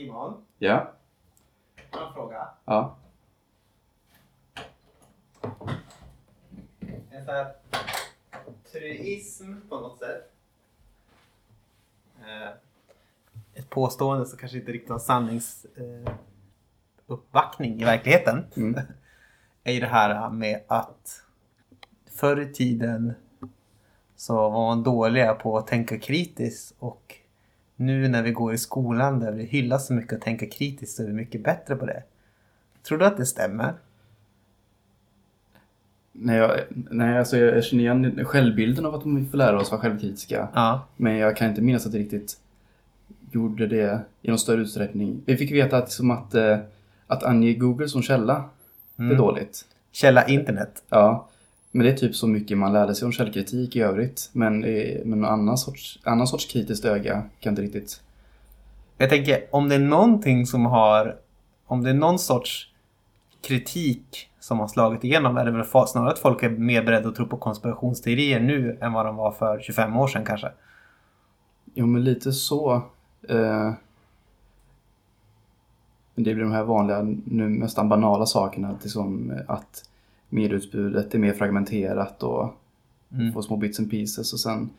Simon, Ja. jag har en fråga. Ja. En sån här truism på något sätt. Eh, Ett påstående som kanske inte riktigt har sanningsuppbackning eh, i verkligheten. Mm. är ju det här med att förr i tiden så var man dåliga på att tänka kritiskt och nu när vi går i skolan där vi hyllas så mycket att tänka kritiskt så är vi mycket bättre på det. Tror du att det stämmer? Nej, jag, nej alltså jag, jag känner igen självbilden av att vi får lära oss vara självkritiska. Ja. Men jag kan inte minnas att vi riktigt gjorde det i någon större utsträckning. Vi fick veta att, som att, eh, att ange Google som källa, det är Mm. dåligt. Källa internet. Ja, men det är typ så mycket man lärde sig om källkritik i övrigt. Men, eh, men någon annan sorts, annan sorts kritiskt öga kan inte riktigt... Jag tänker om det är någonting som har, om det är någon sorts kritik som har slagit igenom är det väl snarare att folk är mer beredda att tro på konspirationsteorier nu än vad de var för 25 år sedan kanske. Jo, men lite så. Eh, det blir de här vanliga, nu nästan banala sakerna. Liksom, att medieutbudet är mer fragmenterat och Mm. får små bits and pieces. Och sen,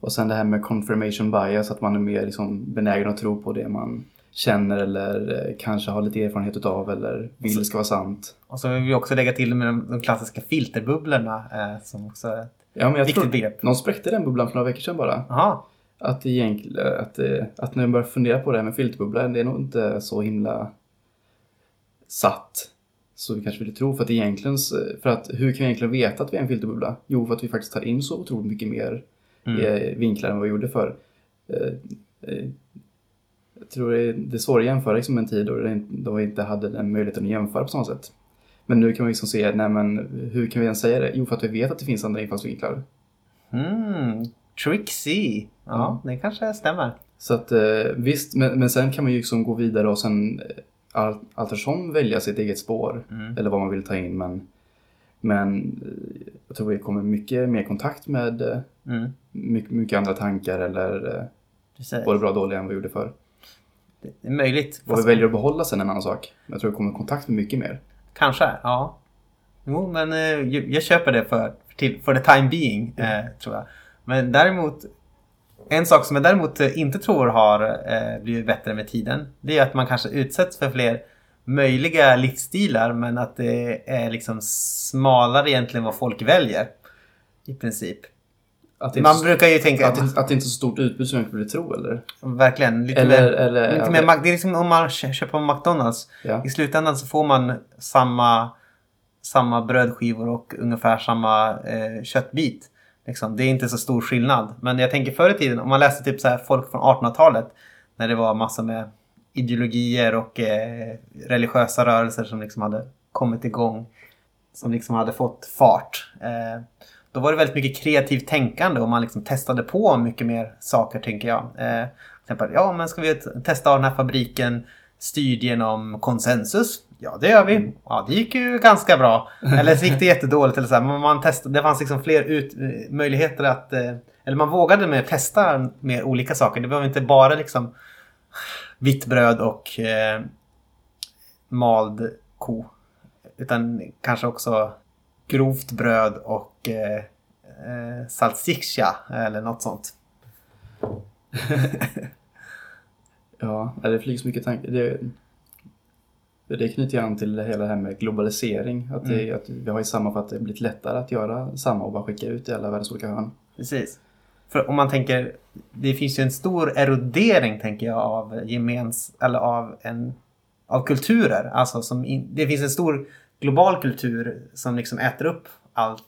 och sen det här med confirmation bias, att man är mer liksom benägen att tro på det man känner eller eh, kanske har lite erfarenhet utav eller vill ska vara sant. Och så vill vi också lägga till med de, de klassiska filterbubblorna eh, som också är ett Ja, men jag viktigt tror, begrepp. någon spräckte den bubblan för några veckor sedan bara. Jaha, Att, egentligen, att, eh, att när jag börjar fundera på det här med filterbubbla, det är nog inte så himla satt så vi kanske vill tro. För att egentligen, för att hur kan vi egentligen veta att vi är en filterbubbla? Jo, för att vi faktiskt tar in så otroligt mycket mer Mm. eh, vinklar än vad vi gjorde förr. Eh, eh, jag tror det är, det är svårt att jämföra liksom en tid då, vi inte hade den möjligheten att jämföra på samma sätt. Men nu kan vi liksom se, nej men hur kan vi ens säga det? Jo, för att vi vet att det finns andra infallsvinklar. mm, Trixie. Ja, det kanske stämmer. Så att visst, men, men sen kan man ju liksom gå vidare och sen allt eftersom välja sitt eget spår. Mm. Eller vad man vill ta in. Men, men eh, jag tror vi kommer mycket mer kontakt med eh, Mm. mycket, mycket andra tankar eller eh, Precis. både bra och dåliga än vad vi gjorde förr. Det är möjligt. Vad vi väljer att behålla sen är en annan sak. Men jag tror vi kommer i kontakt med mycket mer. Kanske, ja. Jo, men jag, köper det för, till, for the time being, eh, tror jag. Men däremot, en sak som jag däremot eh, inte tror har eh, blivit bättre med tiden, det är att man kanske utsätts för fler möjliga livsstilar, men att det är liksom smalare egentligen vad folk väljer. I princip. Man brukar ju tänka, att, det, att det inte är så stort utbud som jag vill tro eller? verkligen, lite Eller, mer, eller lite mer, det- är liksom om man kö- köper på McDonalds. ja. I slutändan så får man samma, samma brödskivor och ungefär samma eh, köttbit. Liksom. Det är inte så stor skillnad. Men jag tänker förr i tiden, om man läste typ så här folk från 1800-talet. När det var massor med ideologier och eh, religiösa rörelser som liksom hade kommit igång. Som liksom hade fått fart. Eh, då var det väldigt mycket kreativt tänkande och man liksom testade på mycket mer saker tänker jag. Eh, till exempel, ja men ska vi testa testa den här fabriken styrd genom konsensus? Ja det gör vi. Ja det gick ju ganska bra. Eller så gick det jättedåligt. Eller så här. Men man testade, det fanns liksom fler ut, möjligheter att... Eh, eller man vågade med testa mer olika saker. Det var inte bara liksom vitt bröd och eh, mald ko. Utan kanske också grovt bröd och eh, eh, salsiccia eller något sånt. Ja, det flyger så mycket tankar. Det, det knyter ju an till det hela det här med globalisering. Att, det, att vi har ju samma för att det blivit lättare att göra samma och bara skicka ut i alla världens olika hörn. Precis. För om man tänker, det finns ju en stor erodering tänker jag av gemens, eller av en, av kulturer. Alltså som in, det finns en stor global kultur som liksom äter upp allt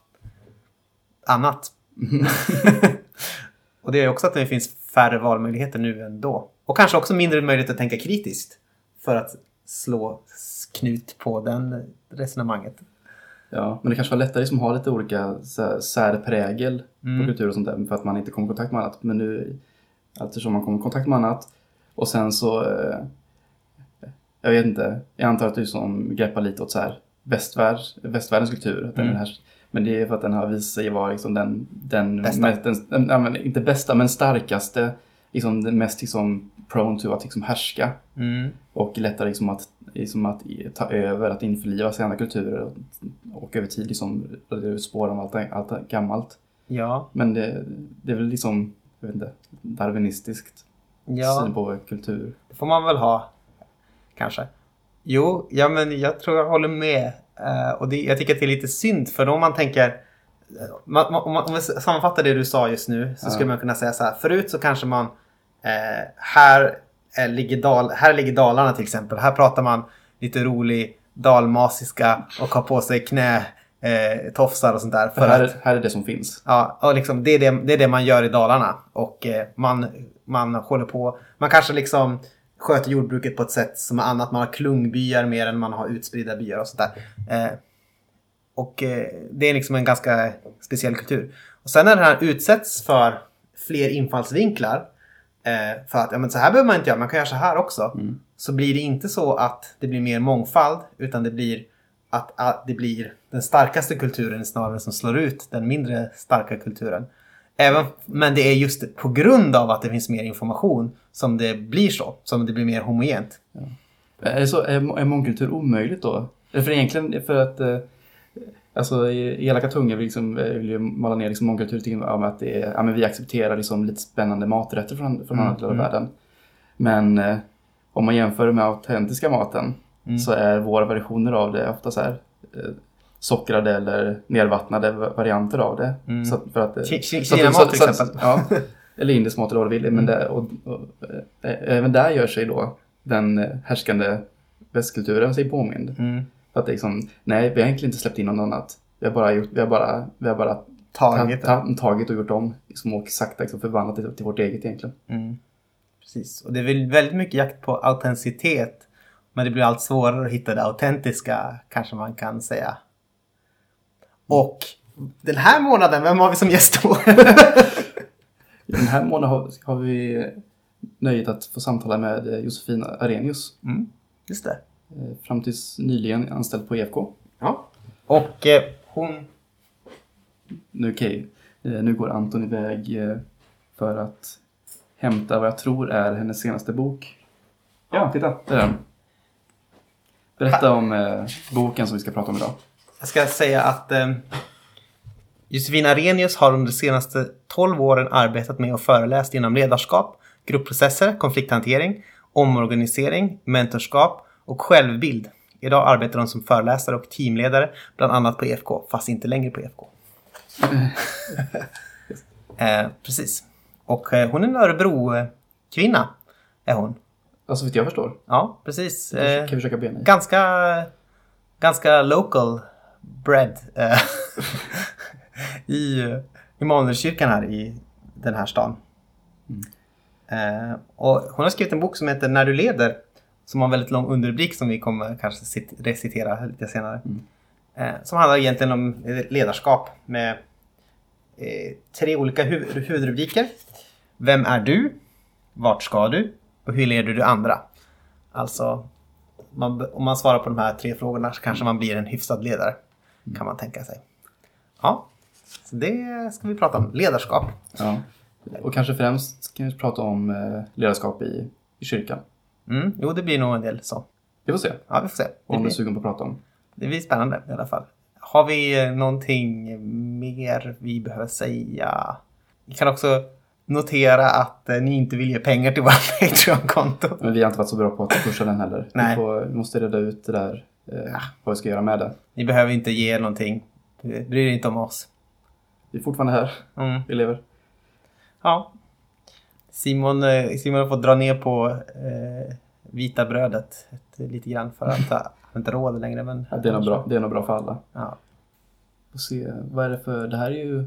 annat. och det är också att det finns färre valmöjligheter nu än då. Och kanske också mindre möjlighet att tänka kritiskt. För att slå knut på den resonemanget. Ja, men det kanske var lättare liksom att ha lite olika här, särprägel Mm. på kultur och sånt där för att man inte kommer i kontakt med annat. Men nu, eftersom man kommer i kontakt med annat och sen så, eh, jag vet inte, jag antar att du som greppar lite åt så här västvärld, västvärldens kultur. Att den Mm. här, men det är för att den har visat sig vara liksom den, den, Bästa. mest- den, inte bästa men starkaste liksom, den mest liksom, prone to att liksom, härska. Mm. Och lättare liksom, att, liksom, att ta över, att införliva sig i andra kulturer. Och, och över tid liksom, rada ut spår av allt, allt gammalt. Ja. Men det, det är väl liksom, jag vet inte, darwinistiskt Ja. syn på kultur. Det får man väl ha. Kanske. Jo, ja men jag tror jag håller med. Eh, och det, jag tycker att det är lite synd för om man tänker eh, man, man, om, man, om sammanfattar det du sa just nu så Ja. skulle man kunna säga så här. Förut så kanske man eh, här, eh, ligger Dal, här ligger Dalarna till exempel. Här pratar man lite rolig dalmasiska och har på sig knä eh, tofsar och sånt där. För För här, att, är, här är det som finns. Ja, och liksom, det, är det, det är det man gör i Dalarna. Och eh, man, man håller på, man kanske liksom sköter jordbruket på ett sätt som är annat. Man har klungbyar mer än man har utspridda byar och sånt där. Eh, och eh, det är liksom en ganska speciell kultur. Och sen när den här utsätts för fler infallsvinklar. Eh, för att ja, men så här behöver man inte göra, man kan göra så här också. Så blir det inte så att det blir mer mångfald. Utan det blir att, att det blir den starkaste kulturen snarare som slår ut den mindre starka kulturen. Även, men det är just på grund av att det finns mer information som det blir så. Som det blir mer homogent. Är, det så, är, är mångkultur omöjligt då? För egentligen för att eh, Alltså i- elaka tungor vill, liksom, eh, vill ju mala ner liksom mångkultur till ja, men att det är, ja, men vi accepterar liksom lite spännande maträtter från, från Mm, andra delar av mm. världen. Men eh, om man jämför med autentiska maten Mm. så är våra versioner av det ofta så här eh, sockrade eller nedvattnade va- varianter av det. Mm. Så att, för att, eh, Kinamat till exempel. Ja, eller indisk mat eller vad du vill. Men det, och, och, eh, även där gör sig då den härskande västkulturen sig påmind. Mm. Att det är liksom, nej, vi har egentligen inte släppt in något annat. Vi har bara, gjort, vi har bara, vi har bara Tagit ta, ta, tagit och gjort om. Liksom, och sakta liksom, förvandlat det till vårt eget egentligen. Mm. Precis. Och det är väl väldigt mycket jakt på autenticitet. Men det blir allt svårare att hitta det autentiska, kanske man kan säga. Och den här månaden, vem har vi som gäst då? Den här månaden har, har vi nöjet att få samtala med eh, Josefin Arrhenius. mm, just det. Eh, Fram tills nyligen anställd på EFK. Ja. Och eh, hon... Nu, okej, eh, nu går Anton iväg eh, för att hämta vad jag tror är hennes senaste bok. Ja, titta, där är den. Berätta om eh, boken som vi ska prata om idag. Jag ska säga att eh, Josefina Arrhenius har under de senaste 12 åren arbetat med och föreläst inom ledarskap, gruppprocesser, konflikthantering, omorganisering, mentorskap och självbild. Idag arbetar hon som föreläsare och teamledare, bland annat på EFK, fast inte längre på EFK. eh, precis. Och eh, hon är en Örebro-kvinna, är hon. Alltså, vet jag förstår. Ja, precis. Kan Eh, vi försöka bena i. ganska, ganska local bread eh, i Immanuelskyrkan här i den här stan. Eh, och hon har skrivit en bok som heter När du leder som har en väldigt lång underrubrik som vi kommer kanske cit- recitera lite senare. Eh, som handlar egentligen om ledarskap med eh, tre olika huv- huvudrubriker. Vem är du? Vart ska du? Och hur leder du andra? Alltså, man, om man svarar på de här tre frågorna så kanske man blir en hyfsad ledare. Kan man tänka sig. Ja, så det ska vi prata om. Ledarskap. Ja. Och kanske främst kan vi prata om eh, ledarskap i, i kyrkan. Mm, jo, det blir nog en del så. Vi får se Ja, vi får se. Det om du är sugen på att prata om. det blir spännande i alla fall. Har vi eh, någonting mer vi behöver säga? Vi kan också notera att eh, ni inte vill ge pengar till vårt Patreon-konto. Men vi har inte varit så bra på att pusha den heller. Nej. Vi, får, vi måste reda ut det där, eh, vad vi ska göra med det. Ni behöver inte ge någonting. Bry er inte om oss. Vi är fortfarande här, Mm. vi lever. Ja. Simon, eh, Simon fått dra ner på eh, vita brödet lite grann för att ha inte råd längre. Men Ja, Det är nog bra, det är nog bra för alla. Ja. Får se, vad är det för, det här är ju,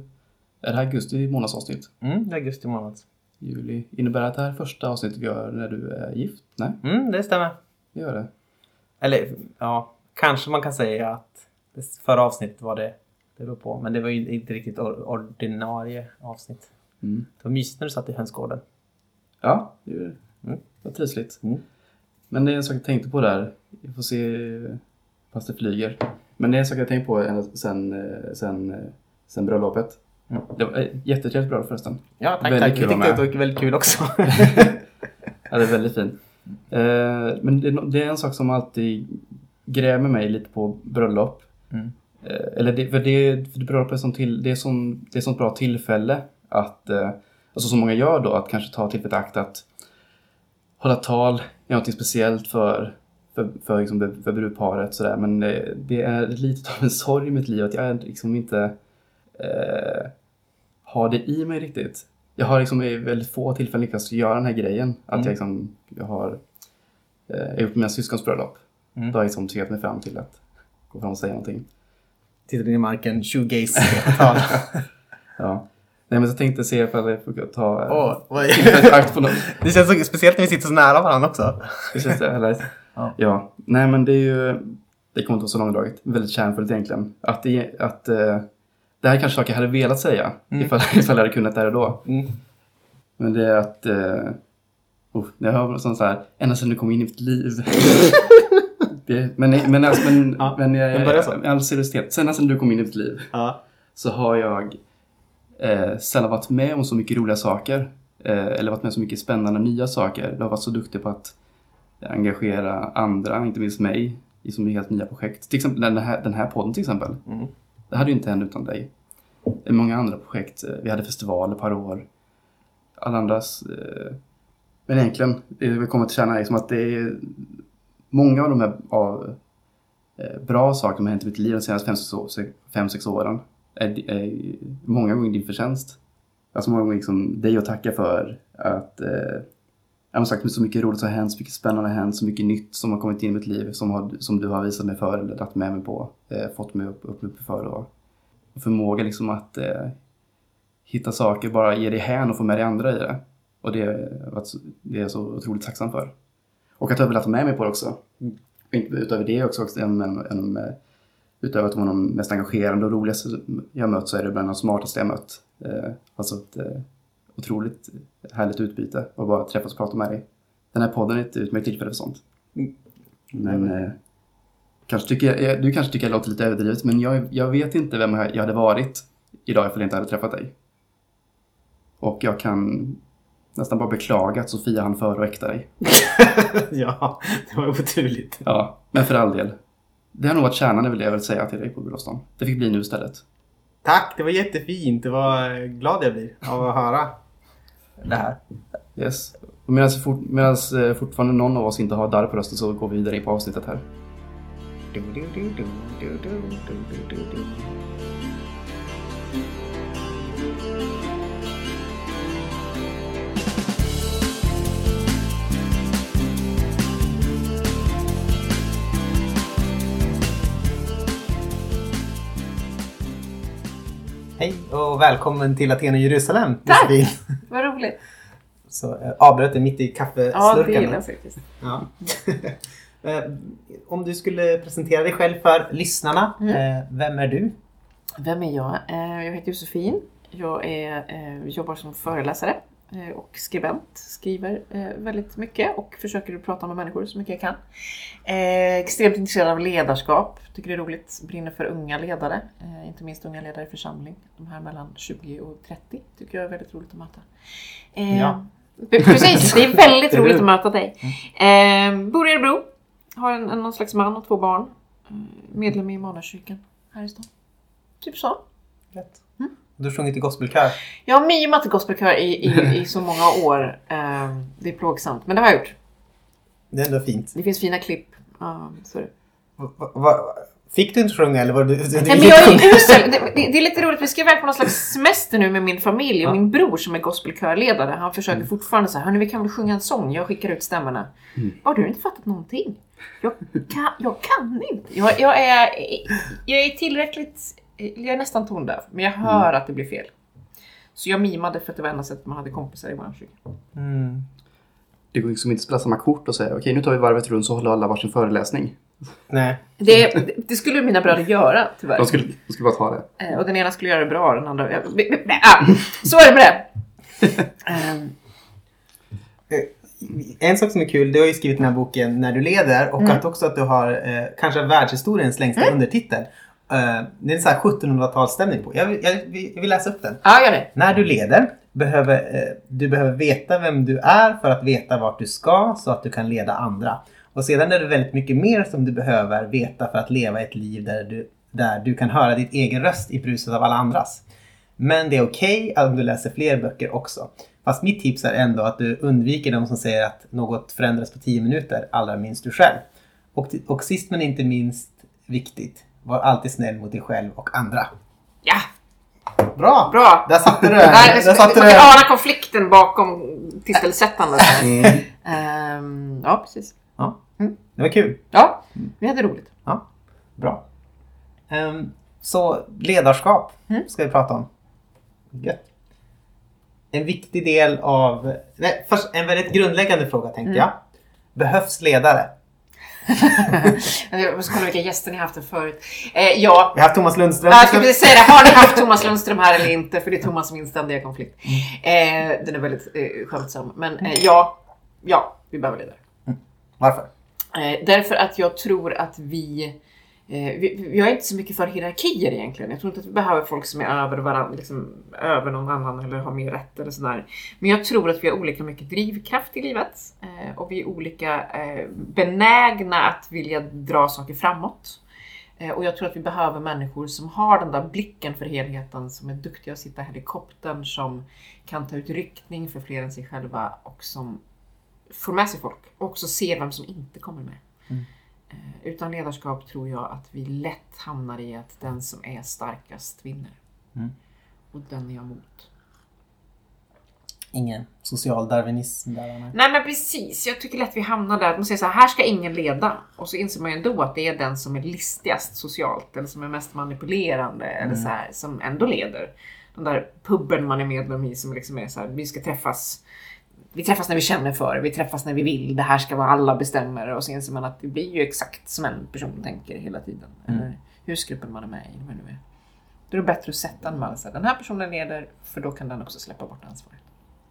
är det här augusti månadsavsnitt? Mm, det är augusti månad. Juli. Innebär det att det här är första avsnittet vi gör när du är gift? Nej, Mm, det stämmer. det gör det. Eller ja, kanske man kan säga att förra avsnittet var det. Det beror på. Men det var ju inte riktigt or- ordinarie avsnitt. Mm. Det var mysigt när du satt i hönsgården. Ja, det är Mm. var trivsligt. Mm. Men det är en sak jag tänkte på där. Vi får se fast det flyger. Men det är en sak jag tänkt på sen, eh, sen, eh, sen bröllopet. Det var ett jättetrevligt bröllop förresten. Ja, tack, Väldigt tack. Kul att tyckte att det var väldigt kul också. Ja, det är väldigt fint. Eh, men det, är no- det är en sak som alltid grämer mig lite på bröllop. Mm. Eh, eller det, för det, för det, bröllop är sån till, det är sån, det är sånt bra tillfälle att, eh, alltså som många gör då, att kanske ta tillfället akt att hålla tal, göra något speciellt för, för, för, liksom, för, för brudparet sådär. Men eh, det är lite av en sorg i mitt liv att jag liksom inte eh, har det i mig riktigt. Jag har liksom i väldigt få tillfällen lyckats göra den här grejen. Att Mm. jag, liksom, jag har eh, jag gjort mina syskons bröllop. Mm. Då har jag liksom tvingat mig fram till att gå fram och säga någonting. Tittar in i marken, shoegaze-tal. Ja. Nej men så tänkte jag se ifall jag får ta tillfälligt i akt på något. det känns så, speciellt när vi sitter så nära varandra också. Det känns det, eller? Ja. Ja. Nej men det är ju, det kommer inte vara så långdraget. Väldigt kärnfullt egentligen. Att, det, att eh, det här är kanske saker jag hade velat säga Mm. ifall, ifall jag hade kunnat där och då. Mm. Men det är att... Uh, oh, jag hör sånt så här, ända sedan du kom in i mitt liv. det, men, men, alltså, men, Ja, men jag, men börja så. all seriositet, sen sedan du kom in i mitt liv Ja. så har jag eh, sällan varit med om så mycket roliga saker. Eh, eller varit med om så mycket spännande nya saker. Du har varit så duktig på att engagera andra, inte minst mig, i så helt nya projekt. Till exempel den här, den här podden till exempel. Mm. Det hade ju inte hänt utan dig. Många andra projekt. eh, Vi hade festivaler par år. Alla andras... Eh, men egentligen, det vi kommer till känna är liksom att det är många av de här av, eh, bra saker som har hänt i mitt liv de senaste fem, sex år- fem, sex åren är, är många gånger din förtjänst. Alltså många gånger liksom dig att tacka för att eh, jag har sagt så mycket roligt som har hänt, så mycket spännande har hänt, så mycket nytt som har kommit in i mitt liv som, har, som du har visat mig för eller dragit med mig på, eh, fått mig upp, upp, upp för och, och förmåga liksom att eh, hitta saker, bara ge dig hän och få med dig andra i det. Och det, det är jag så otroligt tacksam för. Och att du har velat ta med mig på det också. Inte- Utöver det också, också en, en, en, eh, utöver att vara de mest engagerande och roligaste jag mött så är det bland de smartaste jag mött. Eh, alltså ett eh, otroligt härligt utbyte och bara träffas och prata med dig. Den här podden är ett utmärkt tillfälle för sånt. Mm. Men eh, kanske tycker jag, du kanske tycker jag låter lite överdrivet men jag, jag vet inte vem jag hade varit idag ifall jag inte hade träffat dig. Och jag kan nästan bara beklaga att Sofia hann före och äkta dig. ja, det var oturligt. Ja, men för all del. Det har nog varit kärnan i det jag vill säga till dig på bröllopsdagen. Det fick bli nu istället. Tack, det var jättefint. Det var eh, glad jag blir av att höra det här. Yes. Och medan, fort, medan eh, fortfarande någon av oss inte har darr på rösten så går vi vidare in på avsnittet här. Du, du, du, Hej och välkommen till Aten och Jerusalem. Tack! Vad roligt. Så eh, avbröt det mitt i Ja, kaffeslurkarna. det gillar jag faktiskt. Ja. Eh, Om du skulle presentera dig själv för lyssnarna. Mm. eh, Vem är du? Vem är jag? Jag heter Josefin. Jag är, jobbar som föreläsare och skribent. Skriver eh, väldigt mycket och försöker prata med människor så mycket jag kan. Eh, Extremt intresserad av ledarskap. Tycker det är roligt. Brinner för unga ledare. eh, Inte minst unga ledare i församling. De här mellan 20 och 30 tycker jag är väldigt roligt att möta. Eh, Ja. Precis, det är väldigt roligt att möta dig. Eh, bor i Örebro. Har en, någon slags man och två barn. Eh, medlem i Immanuelskyrkan här i stan. Typ så. Rätt. Du har sjungit i gospelkör. Jag har mimat gospelkör i, i, i så många år. Eh, det är plågsamt, men det har jag gjort. Det är ändå fint. Det finns fina klipp. Så. Va, va, va, fick du inte sjunga eller var du... du Nej, men jag är usel. Det, det, det är lite roligt, vi ska iväg på någon slags semester nu med min familj och Ja. min bror som är gospelkörledare, han försöker fortfarande så här, hörni vi kan väl sjunga en sång? Jag skickar ut stämmorna. Har du inte fattat någonting? Jag kan, jag kan inte. Jag, jag, är, jag är tillräckligt, jag är nästan tondöv, men jag hör att det blir fel. Så jag mimade för att det var enda sättet man hade kompisar i vår kyrka. Mm. Det går liksom inte att spela samma kort och säga okej nu tar vi varvet runt så håller alla varsin föreläsning. Nej. Det, det skulle mina bröder göra tyvärr. De skulle, de skulle bara ta det. Eh, Och den ena skulle göra det bra, den andra... ah, Så är det med det! Ehm, En sak som är kul, du har ju skrivit den här boken När du leder och Mm. att också att du har eh, kanske världshistoriens längsta undertitel. Eh, det är en sån här 1700-talsstämning på. Jag vill, jag, jag vill läsa upp den. Ja, gör det. När du leder behöver eh, du behöver veta vem du är för att veta vart du ska så att du kan leda andra. Och sedan är det väldigt mycket mer som du behöver veta för att leva ett liv där du, där du kan höra ditt egen röst i bruset av alla andras. Men det är okej om du läser fler böcker också. Fast mitt tips är ändå att du undviker de som säger att något förändras på 10 minuter, allra minst du själv. Och, och sist men inte minst viktigt, var alltid snäll mot dig själv och andra. Ja, Bra! bra. Där satte du det. Där, Där satte du ana konflikten bakom titelsättandet. Mm. Ehm, ja, precis. Ja, Mm. det var kul. Ja, vi hade roligt. Ja, bra. Ehm, så ledarskap Mm. ska vi prata om. Gött. En viktig del av... Nej, först en väldigt grundläggande fråga tänkte Mm. jag. Behövs ledare? Jag måste kolla vilka gäster ni har haft förut. Eh, ja, Vi har haft Thomas Lundström. jag skulle säga det. Har ni haft Thomas Lundström här eller inte? För det är Thomas min ständiga konflikt. Mm. Eh, den är väldigt eh, skämtsam. Men eh, ja, ja, vi behöver ledare. Varför? Eh, därför att jag tror att vi... Eh, jag är inte så mycket för hierarkier egentligen. Jag tror inte att vi behöver folk som är över varandra, liksom, över någon annan eller har mer rätt eller sådär. Men jag tror att vi har olika mycket drivkraft i livet. Eh, och vi är olika eh, benägna att vilja dra saker framåt. Eh, och jag tror att vi behöver människor som har den där blicken för helheten, som är duktiga att sitta i helikoptern, som kan ta ut riktning för fler än sig själva och som får med sig folk och också ser vem som inte kommer med. Mm. Eh, Utan ledarskap tror jag att vi lätt hamnar i att den som är starkast vinner. Mm. Och den är jag emot. Ingen social darwinism där. Nej men precis, jag tycker lätt vi hamnar där. Man säger så här, här ska ingen leda. Och så inser man ju ändå att det är den som är listigast socialt eller som är mest manipulerande eller Mm. så här, som ändå leder. Den där puben man är medlem i som liksom är så här, vi ska träffas. Vi träffas när vi känner för det, vi träffas när vi vill. Det här ska vara alla bestämmer. Och så inser man att det blir ju exakt som en person tänker hela tiden. Mm. Eller husgruppen man är med i. Det nu är. Då är det bättre att sätta en man. så Den här personen leder, för då kan den också släppa bort ansvaret.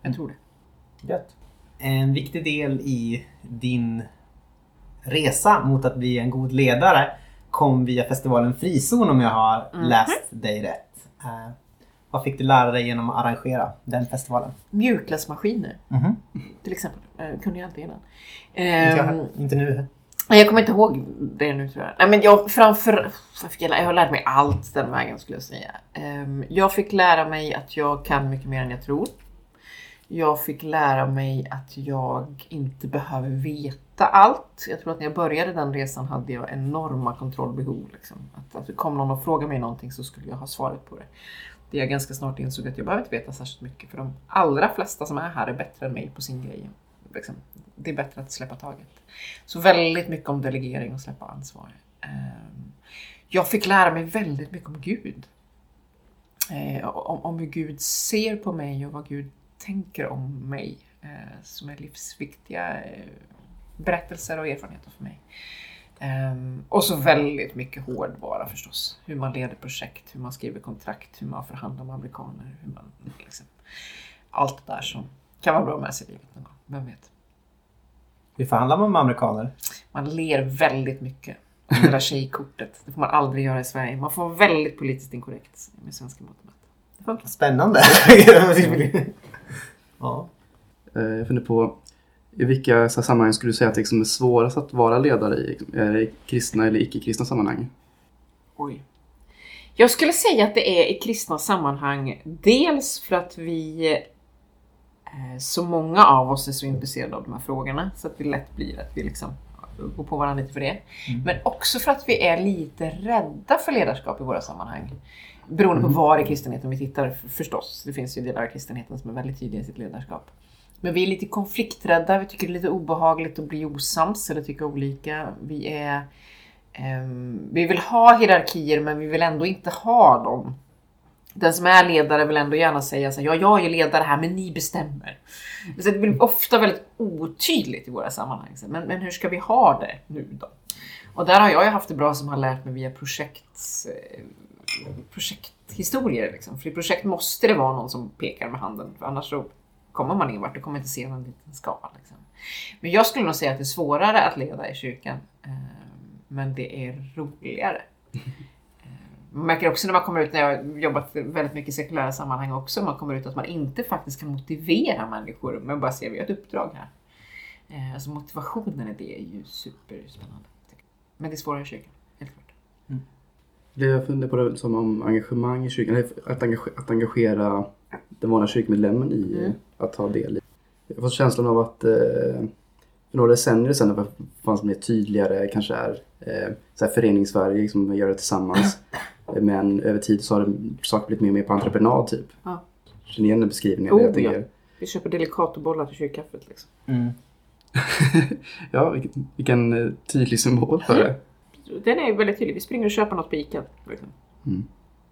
Jag tror det. Gött. En viktig del i din resa mot att bli en god ledare kom via festivalen Frizon om jag har Mhm. läst dig rätt. Eh, vad fick du lära dig genom att arrangera den festivalen? Mjukglassmaskiner. Mhm. Till exempel. Eh, kunde jag inte innan. Inte, jag, Ehm, inte nu. Jag kommer inte ihåg det nu tror jag. Nej, men jag, framför, jag, jag har lärt mig allt den vägen skulle jag säga. Ehm, jag fick lära mig att jag kan mycket mer än jag tror. Jag fick lära mig att jag inte behöver veta allt. Jag tror att när jag började den resan hade jag enorma kontrollbehov. Liksom. Att, att kom någon och frågade mig någonting så skulle jag ha svaret på det. Det jag ganska snart insåg att jag behöver inte veta särskilt mycket för de allra flesta som är här är bättre än mig på sin grej. Liksom, det är bättre att släppa taget. Så väldigt mycket om delegering och släppa ansvar. Ehm, jag fick lära mig väldigt mycket om Gud. Eh, om, om hur Gud ser på mig och vad Gud tänker om mig. Eh, som är livsviktiga eh, berättelser och erfarenheter för mig. Ehm, Och så väldigt mycket hårdvara förstås. Hur man leder projekt, hur man skriver kontrakt, hur man förhandlar med amerikaner. Hur man, liksom, allt det där som kan vara bra med sig i livet någon gång. Vem vet? Hur förhandlar man med amerikaner? Man ler väldigt mycket. Det där tjejkortet. Det får man aldrig göra i Sverige. Man får vara väldigt politiskt inkorrekt med svenska mått mätt. Det funkar. Spännande! ja. Eh, Jag funderar på i vilka så här sammanhang skulle du säga att det liksom är svårast att vara ledare i? Är det i kristna eller icke-kristna sammanhang? Oj. Jag skulle säga att det är i kristna sammanhang. Dels för att vi, eh, så många av oss är så intresserade av de här frågorna. Så att det lätt blir att vi liksom går på varandra lite för det. Men också för att vi är lite rädda för ledarskap i våra sammanhang. Beroende på var i kristenheten vi tittar förstås. Det finns ju delar av kristenheten som är väldigt tydliga i sitt ledarskap. Men vi är lite konflikträdda, vi tycker det är lite obehagligt att bli osams eller tycka olika. Vi är Ehm, vi vill ha hierarkier men vi vill ändå inte ha dem. Den som är ledare vill ändå gärna säga så här, ja jag är ledare här men ni bestämmer. Så det blir ofta väldigt otydligt i våra sammanhang. Men, men hur ska vi ha det nu då? Och där har jag ju haft det bra som har lärt mig via projekt, eh, projekthistorier. Liksom. För i projekt måste det vara någon som pekar med handen för annars så kommer man ingen vart. Du kommer inte se någon liten skala. Liksom. Men jag skulle nog säga att det är svårare att leda i kyrkan. Eh, men det är roligare. Eh, man märker också när man kommer ut, när jag har jobbat väldigt mycket i sekulära sammanhang också, man kommer ut att man inte faktiskt kan motivera människor, men bara ser vi har ett uppdrag här. Eh, alltså motivationen i det är ju superspännande. Men det är svårare i kyrkan, helt klart. Mm. Det jag funderar på det som om engagemang i kyrkan, att engagera, att engagera den vanliga kyrkmedlemmen i Mm. att ta del i. Jag har fått känslan av att eh, för några decennier sedan det fanns mer tydligare, kanske är eh, så här föreningssverige som gör det tillsammans. Men över tid så har det saker blivit mer och mer på entreprenad typ. Ja. Känner igen den beskrivningen? Oh, jag tänker, ja. Vi köper delicatobollar till kyrkkaffet liksom. Mm. ja, vilken, vilken eh, tydlig symbol för det. Den är väldigt tydlig. Vi springer och köper något på ICA. Liksom.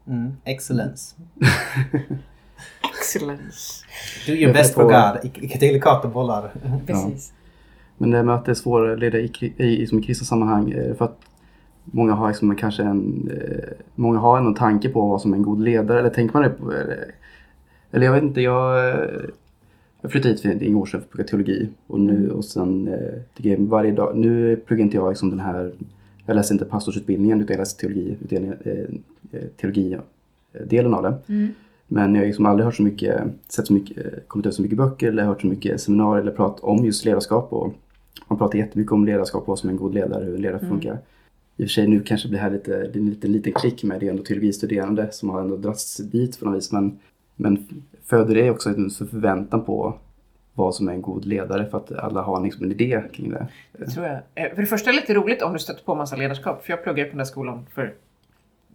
Mm. Excellence. Excellence. Do your best for på- God. I- i- Delikatobollar. Precis. Men det med att det är svårare att leda i, i, i, som i kristna sammanhang eh, för att många har liksom kanske en, eh, många har en tanke på vad som är en god ledare eller tänker man det på, eller, eller jag vet inte, jag, eh, jag flyttade hit för en år sedan för att plugga teologi och nu och sen eh, varje dag, nu pluggar inte jag liksom den här, jag läser inte pastorsutbildningen utan jag läser teologi, utdelningen, eh, eh, teologi eh, delen av det. Mm. Men jag har liksom aldrig hört så mycket, sett så mycket, kommit ut så mycket böcker eller hört så mycket seminarier eller prat om just ledarskap. Och man pratar jättemycket om ledarskap och vad som är en god ledare, hur en ledare funkar. I och för sig nu kanske blir här lite, det är en liten, liten klick med det är ändå teologistuderande som har ändå dragits dit på något vis. Men, men föder det också en förväntan på vad som är en god ledare för att alla har liksom en idé kring det. Det tror jag. Eh, För det första är det lite roligt om du stöter på massa ledarskap. För jag pluggade på den där skolan för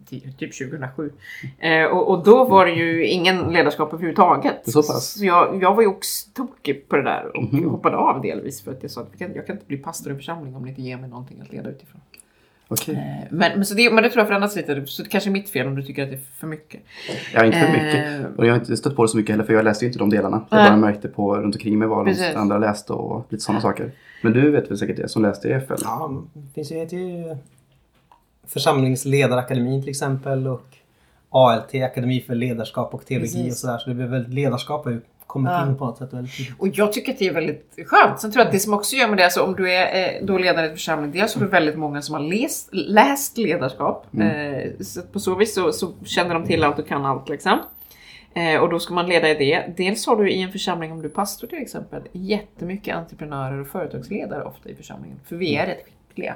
typ 2007. Eh, och, och då var det ju ingen ledarskap överhuvudtaget. Så pass? Så jag, jag var ju oxtokig på det där och Mhm. hoppade av delvis för att jag sa att jag kan, jag kan inte bli pastor i en församling om ni inte ger mig någonting att leda utifrån. Okej. Eh, men, men, så det, men det tror jag förändras lite. Så det kanske är mitt fel om du tycker att det är för mycket. Ja, inte för mycket. Eh, Och jag har inte stött på det så mycket heller för jag läste ju inte de delarna. Jag Nej. bara märkte på runt omkring mig vad de andra läste och lite sådana saker. Men du vet väl säkert det som läste EFL? Ja, det finns ju Församlingsledarakademin till exempel och ALT, Akademi för ledarskap och teologi Precis. och sådär. Så det blir väl ledarskap har ju kommit Ja. in på något sätt väldigt. Och jag tycker att det är väldigt skönt. Sen tror jag att det som också gör med det, alltså om du är eh, då ledare i en församling, dels har du väldigt många som har läst, läst ledarskap. Eh, så på så vis så, så känner de till allt och kan allt liksom. Eh, och då ska man leda i det. Dels har du i en församling, om du är pastor till exempel, jättemycket entreprenörer och företagsledare ofta i församlingen. För vi är rätt skickliga.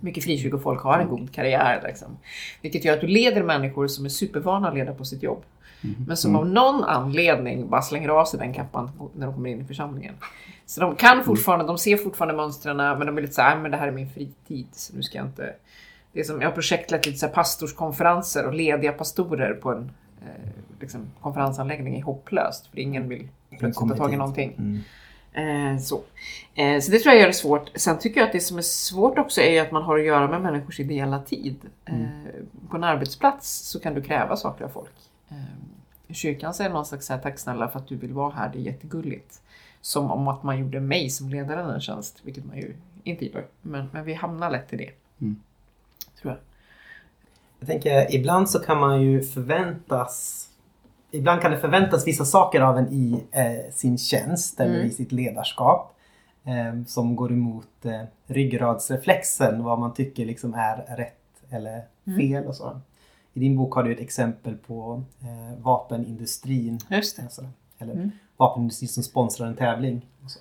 Mycket frikyrkofolk har en god karriär. Liksom. Vilket gör att du leder människor som är supervana att leda på sitt jobb. Men som av någon anledning bara slänger av sig den kappan när de kommer in i församlingen. Så de kan fortfarande, de ser fortfarande mönstren men de är lite såhär, men det här är min fritid så nu ska jag inte... Det är som, jag har projektlett lite så pastorskonferenser och lediga pastorer på en eh, liksom, konferensanläggning är hopplöst för ingen vill plötsligt ta tag i någonting. Mm. Eh, så. Eh, så det tror jag gör det svårt. Sen tycker jag att det som är svårt också är ju att man har att göra med människors ideella tid. Eh, på en arbetsplats så kan du kräva saker av folk. Eh, I kyrkan det någon slags här, tack snälla för att du vill vara här, det är jättegulligt. Som om att man gjorde mig som ledare en tjänst, vilket man ju inte gör. Men, men vi hamnar lätt i det. Mm. Tror jag. Jag tänker, ibland så kan man ju förväntas Ibland kan det förväntas vissa saker av en i eh, sin tjänst eller Mm. i sitt ledarskap. Eh, som går emot eh, ryggradsreflexen, vad man tycker liksom är rätt eller fel och så. I din bok har du ett exempel på eh, vapenindustrin. Alltså, eller Mm. vapenindustrin som sponsrar en tävling. Och, så.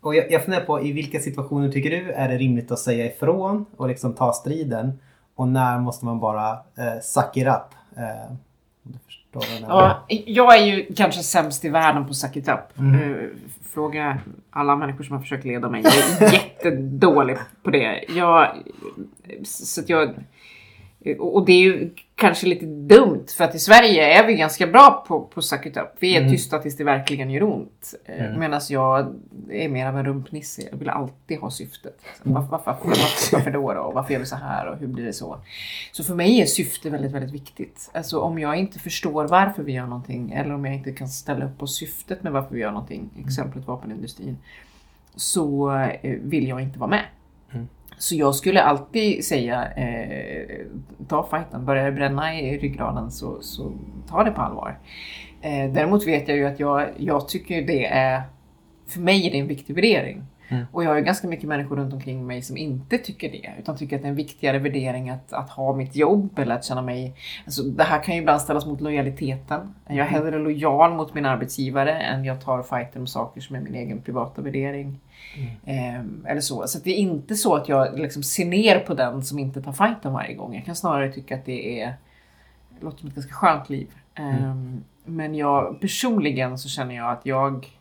och jag, jag funderar på i vilka situationer tycker du är det rimligt att säga ifrån och liksom ta striden? Och när måste man bara eh, suck it up? Eh, Ja, jag är ju kanske sämst i världen på suck it up. Mm. Eh, Fråga alla människor som har försökt leda mig. Jag är jättedålig på det. Jag, så jag, och det är ju kanske lite dumt för att i Sverige är vi ganska bra på, på suck it up. Vi är Mm. tysta tills det verkligen gör ont. Eh, Mm. Medan jag är mer av en rumpnisse. Jag vill alltid ha syftet. Varför, varför, varför, varför då, då? Varför gör vi så här och hur blir det så? Så för mig är syfte väldigt, väldigt viktigt. Alltså om jag inte förstår varför vi gör någonting eller om jag inte kan ställa upp på syftet med varför vi gör någonting, exemplet vapenindustrin, så eh, vill jag inte vara med. Så jag skulle alltid säga, eh, ta fighten, börjar det bränna i ryggraden så, så ta det på allvar. Eh, däremot vet jag ju att jag, jag tycker det är, för mig är det en viktig värdering. Mm. Och jag har ju ganska mycket människor runt omkring mig som inte tycker det. Utan tycker att det är en viktigare värdering att, att ha mitt jobb eller att känna mig... Alltså, det här kan ju ibland ställas mot lojaliteten. Jag är hellre lojal mot min arbetsgivare än jag tar fighten om saker som är min egen privata värdering. Ehm, eller så. Så det är inte så att jag liksom ser ner på den som inte tar fighten varje gång. Jag kan snarare tycka att det är det låter som ett ganska skönt liv. Ehm, Men jag personligen så känner jag att jag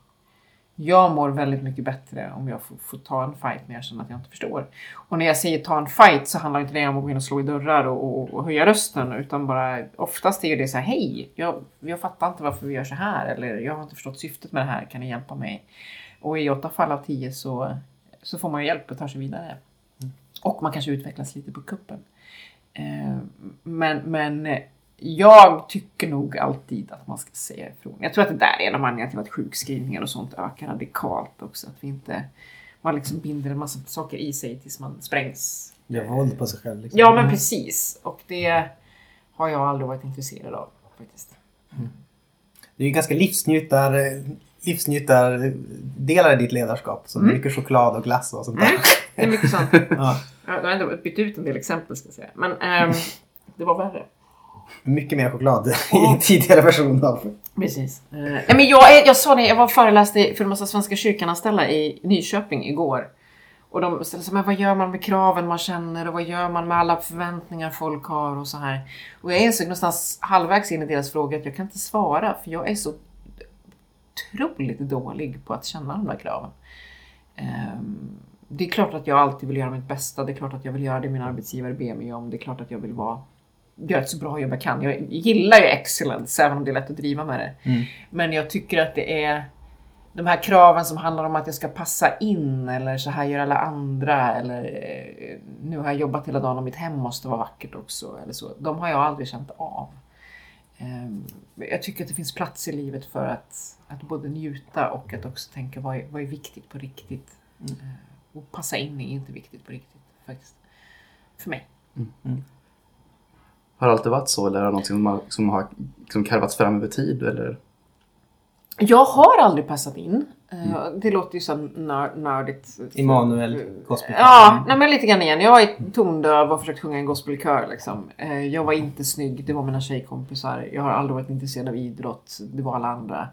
jag mår väldigt mycket bättre om jag får, får ta en fight när jag känner att jag inte förstår. Och när jag säger ta en fight så handlar inte det om att gå in och slå i dörrar och, och, och höja rösten utan bara oftast är det så här hej, jag, jag fattar inte varför vi gör så här eller jag har inte förstått syftet med det här, kan ni hjälpa mig? Och i åtta fall av tio så, så får man ju hjälp och tar sig vidare. Och man kanske utvecklas lite på kuppen. Eh, men, men jag tycker nog alltid att man ska säga ifrån. Jag tror att det där är en av anledningarna till att sjukskrivningar och sånt ökar radikalt också. Att vi inte, man liksom binder en massa saker i sig tills man sprängs. Gör våld på sig själv. Liksom. Ja men precis. Och det har jag aldrig varit intresserad av faktiskt. Det är ju ganska livsnjutar, livsnjutardelar i ditt ledarskap. Som Mm. mycket choklad och glass och sånt där. Det är mycket sånt. Ja. Jag har ändå bytt ut en del exempel ska jag säga. Men ehm, det var värre. Mycket mer choklad i tidigare version av. Precis. Eh, men jag, jag sa det, jag var föreläste för en massa Svenska kyrkan-anställda i Nyköping igår. Och de ställde sig, men vad gör man med kraven man känner och vad gör man med alla förväntningar folk har och så här. Och jag insåg någonstans halvvägs in i deras fråga att jag kan inte svara för jag är så otroligt dålig på att känna de där kraven. Ehm, det är klart att jag alltid vill göra mitt bästa. Det är klart att jag vill göra det min arbetsgivare ber mig om. Det är klart att jag vill vara, göra ett så bra jobb jag kan. Jag gillar ju excellence även om det är lätt att driva med det. Mm. Men jag tycker att det är de här kraven som handlar om att jag ska passa in eller så här gör alla andra eller eh, nu har jag jobbat hela dagen och mitt hem måste vara vackert också. Eller så. De har jag aldrig känt av. Ehm, Jag tycker att det finns plats i livet för att, att både njuta och att också tänka vad är, vad är viktigt på riktigt. Eh, Och passa in är inte viktigt på riktigt faktiskt. För mig. Har det alltid varit så eller är det något som har, som har liksom karvats fram över tid? Eller? Jag har aldrig passat in. Eh, Det låter ju så nör, nördigt. Immanuel Gospel. Ja, nej men lite grann igen. Jag är tondöv och försökt sjunga en gospelkör. Liksom. Eh, Jag var inte snygg, det var mina tjejkompisar. Jag har aldrig varit intresserad av idrott, det var alla andra.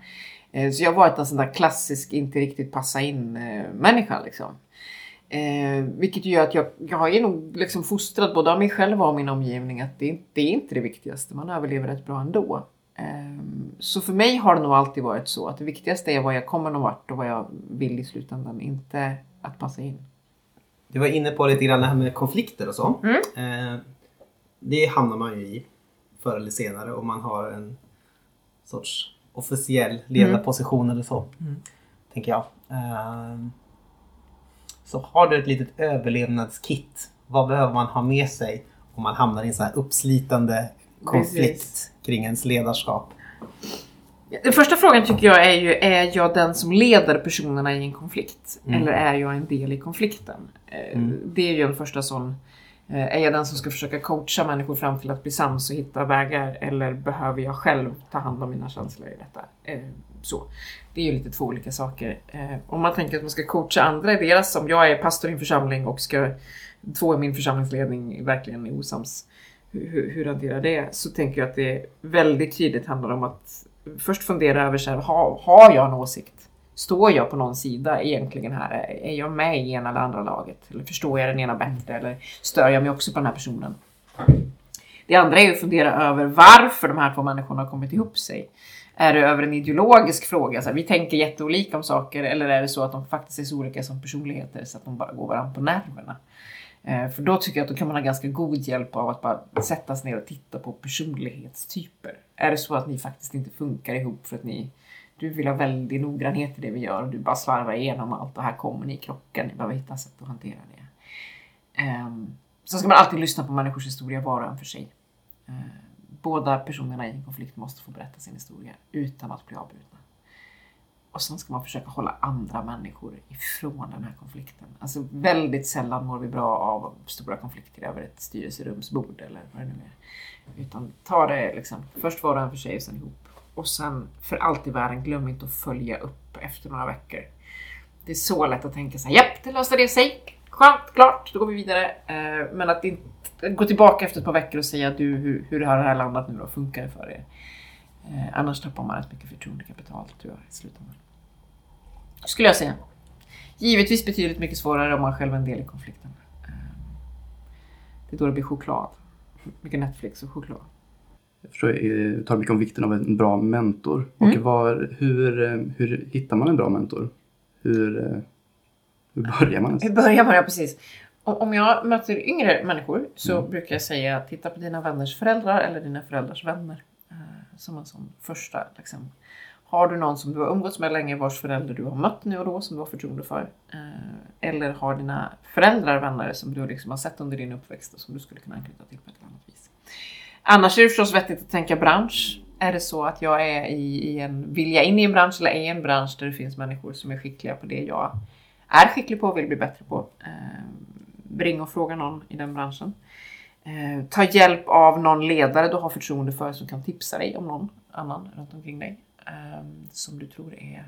Eh, Så jag har varit en sån där klassisk, inte riktigt passa in eh, människa. Liksom. Eh, vilket gör att jag, jag är nog liksom fostrad både av mig själv och av min omgivning att det, det är inte det viktigaste. Man överlever rätt bra ändå. Eh, så för mig har det nog alltid varit så att det viktigaste är vad jag kommer någon vart och vad jag vill i slutändan. Inte att passa in. Du var inne på lite grann det här med konflikter och så. Mm. Eh, det hamnar man ju i förr eller senare om man har en sorts officiell ledarposition eller så. Tänker jag. Eh, så har du ett litet överlevnadskit. Vad behöver man ha med sig om man hamnar i en sån här uppslitande konflikt Precis. kring ens ledarskap? Den första frågan tycker jag är ju, är jag den som leder personerna i en konflikt? Mm. Eller är jag en del i konflikten? Eh, Mm. Det är ju en första sån. eh, Är jag den som ska försöka coacha människor fram till att bli sams och hitta vägar? Eller behöver jag själv ta hand om mina känslor i detta? Så. Det är ju lite två olika saker. Eh, Om man tänker att man ska coacha andra i deras, om jag är pastor i en församling och ska två i min församlingsledning verkligen är osams. Hur, hur, hur hanterar det? Så tänker jag att det väldigt tydligt handlar om att först fundera över så här, har, har jag en åsikt? Står jag på någon sida egentligen här? Är jag med i ena eller andra laget? Eller förstår jag den ena bättre? Eller stör jag mig också på den här personen? Det andra är att fundera över varför de här två människorna har kommit ihop sig. Är det över en ideologisk fråga? Så här, vi tänker jätteolika om saker. Eller är det så att de faktiskt är så olika som personligheter så att de bara går varandra på nerverna? Eh, För då tycker jag att då kan man ha ganska god hjälp av att bara sätta sig ner och titta på personlighetstyper. Är det så att ni faktiskt inte funkar ihop för att ni du vill ha väldigt noggrannhet i det vi gör och du bara slarvar igenom allt och här kommer ni krocka. Ni behöver hitta sätt att hantera det. Um, så ska man alltid lyssna på människors historia var och en för sig. Eh, båda personerna i en konflikt måste få berätta sin historia utan att bli avbrutna. Och sen ska man försöka hålla andra människor ifrån den här konflikten. Alltså väldigt sällan mår vi bra av stora konflikter över ett styrelserumsbord eller vad det nu är. Utan ta det liksom, först var och en för sig och sen ihop. Och sen för allt i världen, glöm inte att följa upp efter några veckor. Det är så lätt att tänka så här, japp, det löste det sig. Skönt, klart, då går vi vidare. Eh, men att inte gå tillbaka efter ett par veckor och säga du, hur, hur har det här landat nu då? Funkar det för er? Eh, annars tappar man rätt mycket förtroendekapital tror jag i slutändan. Skulle jag säga. Givetvis betydligt mycket svårare om man själv är en del i konflikten. Eh, det är då det blir choklad. Mycket Netflix och choklad. Jag förstår, du talar mycket om vikten av en bra mentor. Och Mm. var, hur, eh, hur hittar man en bra mentor? Hur, eh, hur börjar man? ens? Hur börjar man? Ja, precis. Om jag möter yngre människor så Mm. brukar jag säga titta på dina vänners föräldrar eller dina föräldrars vänner. eh, Som en sån första. Liksom. Har du någon som du har umgåtts med länge vars förälder du har mött nu och då som du har förtroende för? Eh, Eller har dina föräldrar vänner som du liksom har sett under din uppväxt och som du skulle kunna anknyta till på ett annat vis? Annars är det förstås vettigt att tänka bransch. Är det så att jag är i, i en, vill jag in i en bransch eller är i en bransch där det finns människor som är skickliga på det jag är skicklig på och vill bli bättre på. Ring och fråga någon i den branschen. Eh, ta hjälp av någon ledare du har förtroende för som kan tipsa dig om någon annan runt omkring dig. Eh, som du tror är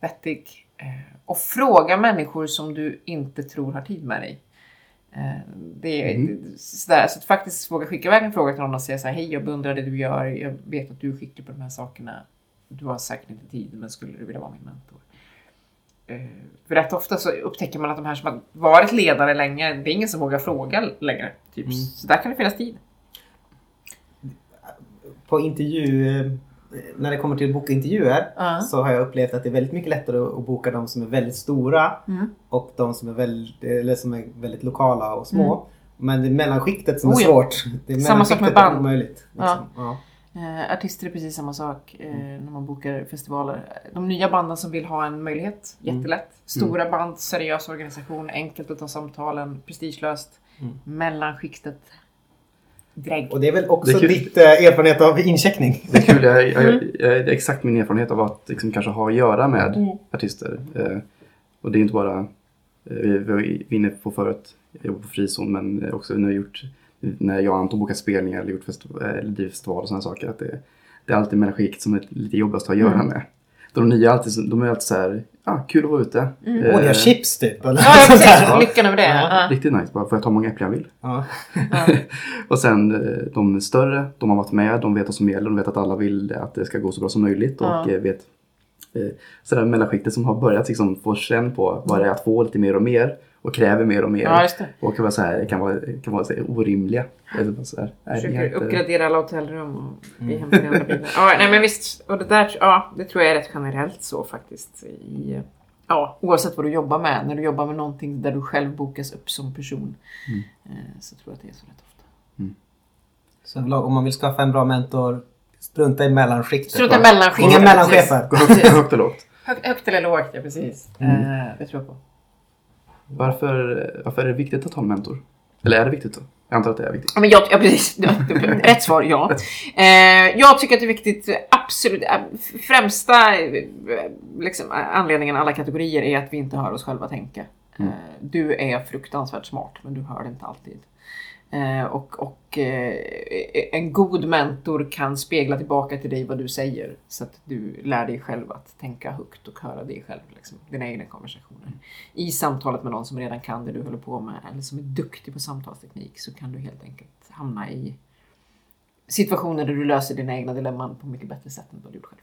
vettig. Eh, och fråga människor som du inte tror har tid med dig. Eh, det är Mm. sådär, så att faktiskt våga skicka iväg en fråga till någon och säga så här, hej jag beundrar det du gör, jag vet att du är skicklig på de här sakerna. Du har säkert inte tid, men skulle du vilja vara min mentor? Eh, För rätt ofta så upptäcker man att de här som har varit ledare länge, det är ingen som vågar fråga längre. Typ. Mm. Så där kan det finnas tid. På intervju, eh, när det kommer till att boka intervjuer Ja. så har jag upplevt att det är väldigt mycket lättare att boka de som är väldigt stora Mm. och de som är väldigt, eller som är väldigt lokala och små. Men det är mellanskiktet som Mm. Oh är ja. svårt. Det är Samma sak med band. omöjligt. Liksom. Ja. Eh, artister är precis samma sak eh, när man bokar festivaler. De nya banden som vill ha en möjlighet, jättelätt. Stora band, seriös organisation, enkelt att ta samtalen, prestigelöst. Mm. Mellanskiktet, drägg. Och det är väl också Det är ditt eh, erfarenhet av incheckning? Det är kul, jag, jag, Mm. jag, det är exakt min erfarenhet av att liksom kanske ha att göra med Mm. artister. Eh, och det är inte bara, eh, vi, vi var inne på förut, jag jobbar på frizon men också när, jag gjort, när jag och Anton bokat spelningar eller gjort festival, eller drivit festival och sådana saker. Att det, det är alltid mellanskikt som är lite jobbigast att ha att göra Mm. med. De nya är alltid, så- de är alltid så här, ah, kul att vara ute. Mm. Eh, Och gör chips typ? Eller? Ja, precis. Lyckan över det. Ja. Ja. Riktigt nice, bara får jag ta många äpplen jag vill. Ja. Och sen eh, de större, de har varit med, de vet vad som gäller, de vet att alla vill att det ska gå så bra som möjligt och Ja. eh, vet eh, sådär mellanskiktet som har börjat liksom få känn på vad det är att få lite mer och mer och kräver mer och mer. ja, just det. Och kan vara, så här, kan vara, kan vara så här, orimliga. Eller så här, Försöker inte- uppgradera alla hotellrum och vi hämtar andra bilar. Ja, nej men visst. Och det där, ja, det tror jag är rätt generellt så faktiskt. I, ja, oavsett vad du jobbar med. När du jobbar med någonting där du själv bokas upp som person. Mm. eh, Så tror jag att det är så rätt ofta. Så överlag, om man vill skaffa en bra mentor, strunta i mellanskiktet. Strunta i mellanskiktet, Inga mellanchefer. Gå högt, och lågt. Högt, högt eller lågt, ja precis. Mm. Eh, det tror jag på. Varför, varför är det viktigt att ha en mentor? Eller är det viktigt då? Jag antar att det är viktigt. Ja, men jag, ja, precis. Rätt svar, ja. Eh, jag tycker att det är viktigt, absolut, eh, främsta eh, liksom, anledningen alla kategorier är att vi inte hör oss själva tänka. Mm. Eh, du är fruktansvärt smart, men du hör det inte alltid. Eh, och och eh, en god mentor kan spegla tillbaka till dig vad du säger så att du lär dig själv att tänka högt och höra dig själv, liksom, dina egna konversationer. I samtalet med någon som redan kan det du håller på med eller som är duktig på samtalsteknik så kan du helt enkelt hamna i situationer där du löser dina egna dilemman på mycket bättre sätt än vad du gjort själv.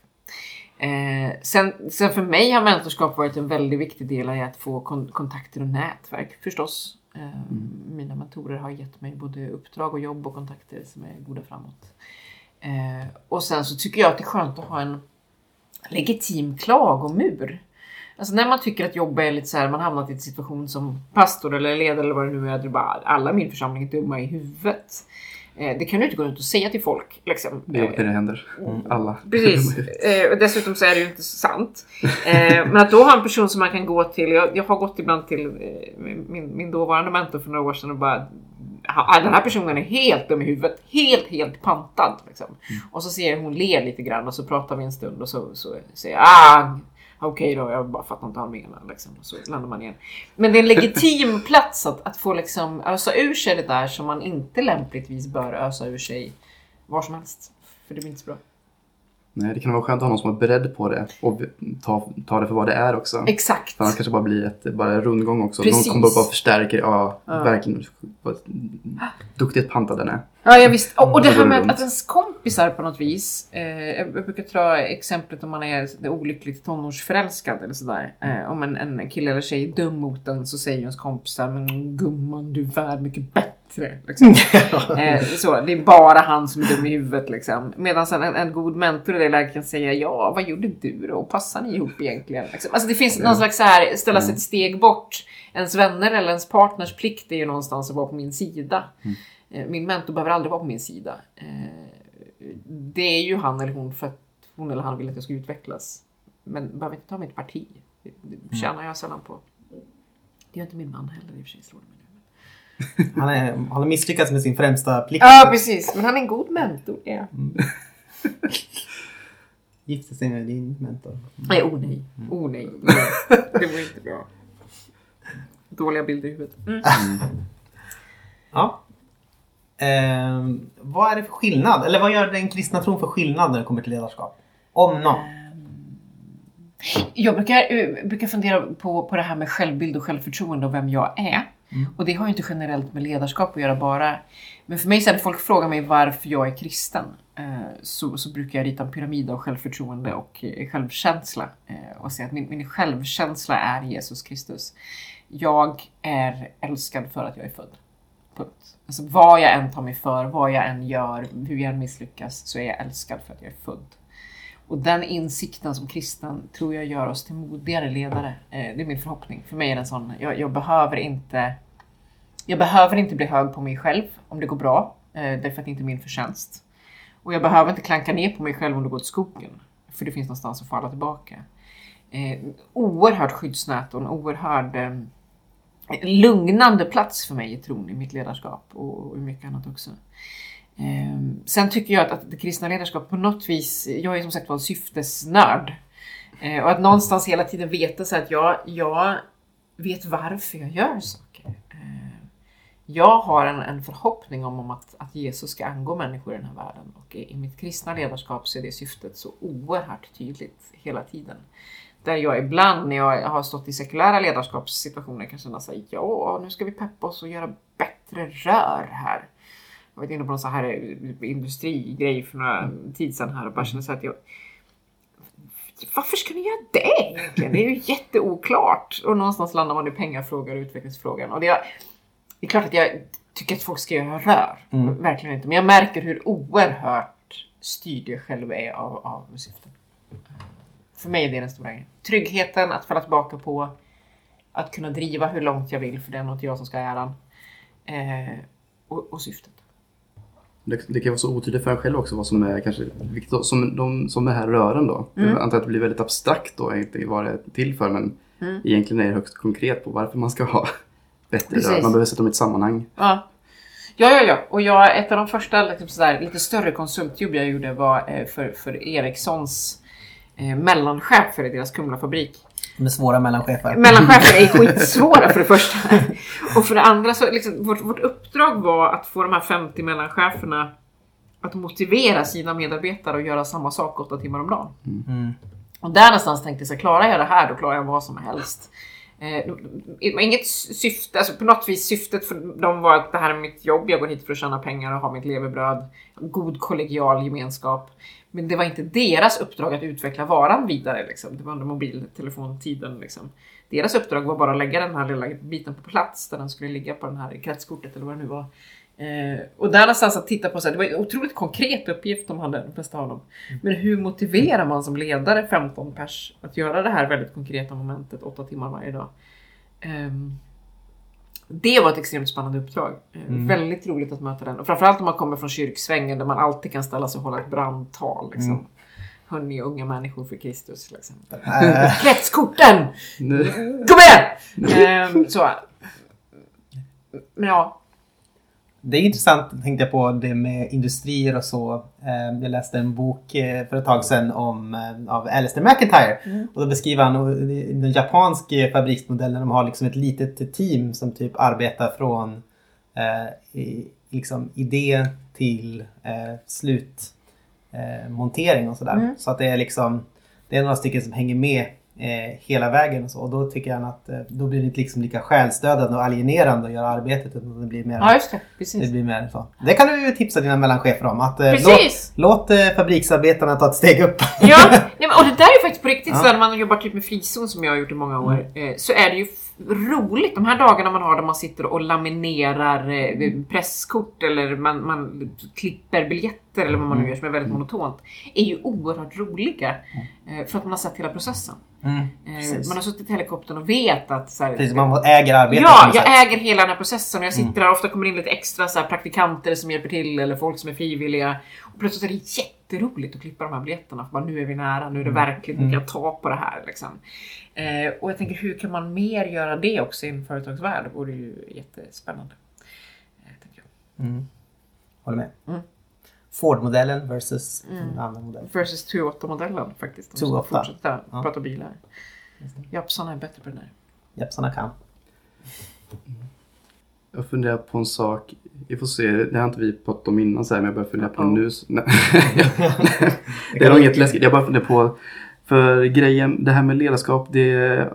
Eh, sen, sen för mig har mentorskap varit en väldigt viktig del i att få kon- kontakter och nätverk förstås. Eh, Mina mentorer har gett mig både uppdrag och jobb och kontakter som är goda framåt. Eh, och sen så tycker jag att det är skönt att ha en legitim klagomur. Alltså när man tycker att jobb är lite så här, man hamnat i en situation som pastor eller ledare eller vad det nu är, där bara alla i min församling är dumma i huvudet. Eh, det kan du inte gå runt och säga till folk. Liksom. Det det händer. Alla. Precis. Eh, och dessutom så är det ju inte sant. Eh, men att då ha en person som man kan gå till. Jag, jag har gått ibland till eh, min, min dåvarande mentor för några år sedan och bara "Ha, den här personen är helt dum i huvudet. Helt, helt pantad. Liksom. Och så ser jag hon ler lite grann och så pratar vi en stund och så, så säger jag ah, okej då, jag bara fattar inte vad han menar. Liksom. Och så landar man igen. Men det är en legitim plats att, att få liksom ösa ur sig det där som man inte lämpligtvis bör ösa ur sig var som helst. För det blir inte så bra. Nej, det kan vara skönt att ha någon som är beredd på det och ta, ta det för vad det är också. Exakt. För annars kanske bara blir ett, bara en rundgång också. Precis. Någon kommer bara förstärka ja, Ja. verkligen. Vad duktigt pantad den är. Ja, ja visst. Och, och det Mm. här med att ens kompisar på något vis. Eh, jag brukar ta exemplet om man är olyckligt tonårsförälskad eller sådär. Eh, om en, en kille eller tjej är dum mot en så säger ens kompisar men gumman du är värd mycket bättre. Liksom. Eh, så, det är bara han som är dum i huvudet liksom. Medan en, en, god mentor i det läget kan säga ja, vad gjorde du då? Passar ni ihop egentligen? Liksom. Alltså det finns någon slags så här, ställa sig ett steg bort. Ens vänner eller ens partners plikt är ju någonstans att vara på min sida. Eh, Min mentor behöver aldrig vara på min sida. Eh, Det är ju han eller hon för att hon eller han vill att jag ska utvecklas. Men behöver inte ta mitt parti. Det det tjänar jag sällan på. Det gör inte min man heller i och för sig. slår det mig nu. Han, är, han har misslyckats med sin främsta plikt. Ja, precis. Men han är en god mentor. Ja. Gifte sig med din mentor. Nej, oh nej. Oh nej. Det var inte bra. Dåliga bilder i huvudet. Mm. Ja. Ehm, vad är det för skillnad? Eller vad gör den kristna tron för skillnad när det kommer till ledarskap? Om något. Jag brukar, eh, brukar fundera på, på det här med självbild och självförtroende och vem jag är. Mm. Och det har ju inte generellt med ledarskap att göra bara. Men för mig så är det folk frågar mig varför jag är kristen. eh, Så, så brukar jag rita en pyramid av självförtroende och eh, självkänsla. eh, Och säga att min, min självkänsla är Jesus Kristus. Jag är älskad för att jag är född. Punkt. Alltså vad jag än tar mig för, vad jag än gör, hur jag än misslyckas, så är jag älskad för att jag är född. Och den insikten som kristen tror jag gör oss till modigare ledare. Eh, det är min förhoppning. För mig är den sån, jag, jag behöver inte jag behöver inte bli hög på mig själv om det går bra, eh, därför att det inte är min förtjänst. Och jag behöver inte klanka ner på mig själv om det går åt skogen, för det finns någonstans att falla tillbaka. Eh, oerhört skyddsnät och en oerhörd eh, lugnande plats för mig i tron, i mitt ledarskap och, och i mycket annat också. Eh, sen tycker jag att, att det kristna ledarskapet på något vis, jag är som sagt var en syftesnörd. Eh, och att någonstans hela tiden veta så att jag, jag vet varför jag gör saker. Eh, jag har en, en förhoppning om, om att, att Jesus ska angå människor i den här världen. Och i, i mitt kristna ledarskap så är det syftet så oerhört tydligt hela tiden. Där jag ibland när jag har stått i sekulära ledarskapssituationer kan känna såhär, ja nu ska vi peppa oss och göra bättre rör här. Jag var inne på någon sån här eh, industrigrej för några tid sedan här och bara kände så att jag varför ska ni göra det egentligen? Det är ju jätteoklart. Och någonstans landar man i pengafrågan och utvecklingsfrågan. Och det är, det är klart att jag tycker att folk ska göra rör. Mm. Verkligen inte. Men jag märker hur oerhört styrd jag själv är av, av syften. För mig är det den stora grejen. Tryggheten att falla tillbaka på. Att kunna driva hur långt jag vill för det är något jag som ska ha äran. Eh, och, och syftet. Det, det kan vara så otydligt för en själv också vad som är kanske viktigt. Som de som är här rören då. Mm. Jag antar att det blir väldigt abstrakt då, inte vad det är till för. Men Mm. egentligen är det högst konkret på varför man ska ha bättre rör. Man behöver sätta dem i ett sammanhang. Ja. Ja, ja, ja. Och jag, ett av de första liksom sådär, lite större konsultjobb jag gjorde var eh, för, för Ericssons eh, mellanchefer i deras Kumlafabrik. Med svåra mellanchefer. Mellanchefer är skitsvåra för det första. Och för det andra så liksom, vårt, vårt uppdrag var att få de här 50 mellancheferna att motivera sina medarbetare att göra samma sak åtta timmar om dagen. Mm. Och där någonstans tänkte jag så klarar jag det här då klarar jag vad som helst. Eh, inget syfte, alltså på något vis syftet för dem var att det här är mitt jobb, jag går hit för att tjäna pengar och ha mitt levebröd. God kollegial gemenskap. Men det var inte deras uppdrag att utveckla varan vidare. Liksom. Det var under mobiltelefontiden. Liksom. Deras uppdrag var bara att lägga den här lilla biten på plats där den skulle ligga på den här kretskortet eller vad det nu var. Eh, och där någonstans att titta på, så här, det var en otroligt konkret uppgift de hade, de flesta av dem. Men hur motiverar man som ledare 15 pers att göra det här väldigt konkreta momentet 8 timmar varje dag? Ehm, det var ett extremt spännande uppdrag. Eh, Mm. Väldigt roligt att möta den. Och framförallt om man kommer från kyrksvängen där man alltid kan ställa sig och hålla ett brandtal. Liksom. Mm. Hörni unga människor för Kristus exempel. Eh, Kretskorten! Kom igen! Ehm, så. Men ja. Det är intressant, tänkte jag på, det med industrier och så. Eh, Jag läste en bok eh, för ett tag sedan om, eh, av Alistair McIntyre. Mm. Och då beskriver han den japanska fabriksmodellen. De har liksom ett litet team som typ arbetar från eh, liksom idé till eh, slut eh, och sådär. Mm. Så att det är liksom det är några stycken som hänger med eh, hela vägen och så. Och då tycker jag att eh, då blir det inte liksom lika själstödande och alienerande att göra arbetet. Utan det blir mer, Ja, just det. det Precis. blir mer så. Det kan du ju tipsa dina mellanchefer om. Att, eh, låt, Precis! låt eh, fabriksarbetarna ta ett steg upp. Ja, och det där är faktiskt på riktigt Ja. så när man jobbar typ med frizon som jag har gjort i många år. Eh, så är det ju roligt de här dagarna man har där man sitter och laminerar eh, presskort eller man, man klipper biljetter eller vad man nu gör som är väldigt monotont. Är ju oerhört roliga. Eh, för att man har sett hela processen. Mm, Eh, man har suttit i helikoptern och vet att så här, Precis, man äger arbetet. Ja, jag sätt. äger hela den här processen och jag sitter där ofta kommer in lite extra så här, praktikanter som hjälper till eller folk som är frivilliga. Och plötsligt är det jätteroligt att klippa de här biljetterna för bara, nu är vi nära, nu är det verkligt, nu kan jag ta på det här. Liksom. Eh, och jag tänker hur kan man mer göra det också i en företagsvärld? Det vore ju jättespännande. Eh, tänker jag. Mm. Håller med. Mm. Ford-modellen versus en annan modell. Versus 2.8-modellen faktiskt. Om vi 2.8. fortsätta Ja. prata bilar. Japsarna är bättre på det där. Japsarna kan. Jag funderar på en sak. Vi får se, det har inte vi pratat om innan så här, men jag börjar fundera på det nu. Nej. det är nog inget läskigt. Jag bara funderar på, för grejen, det här med ledarskap, det är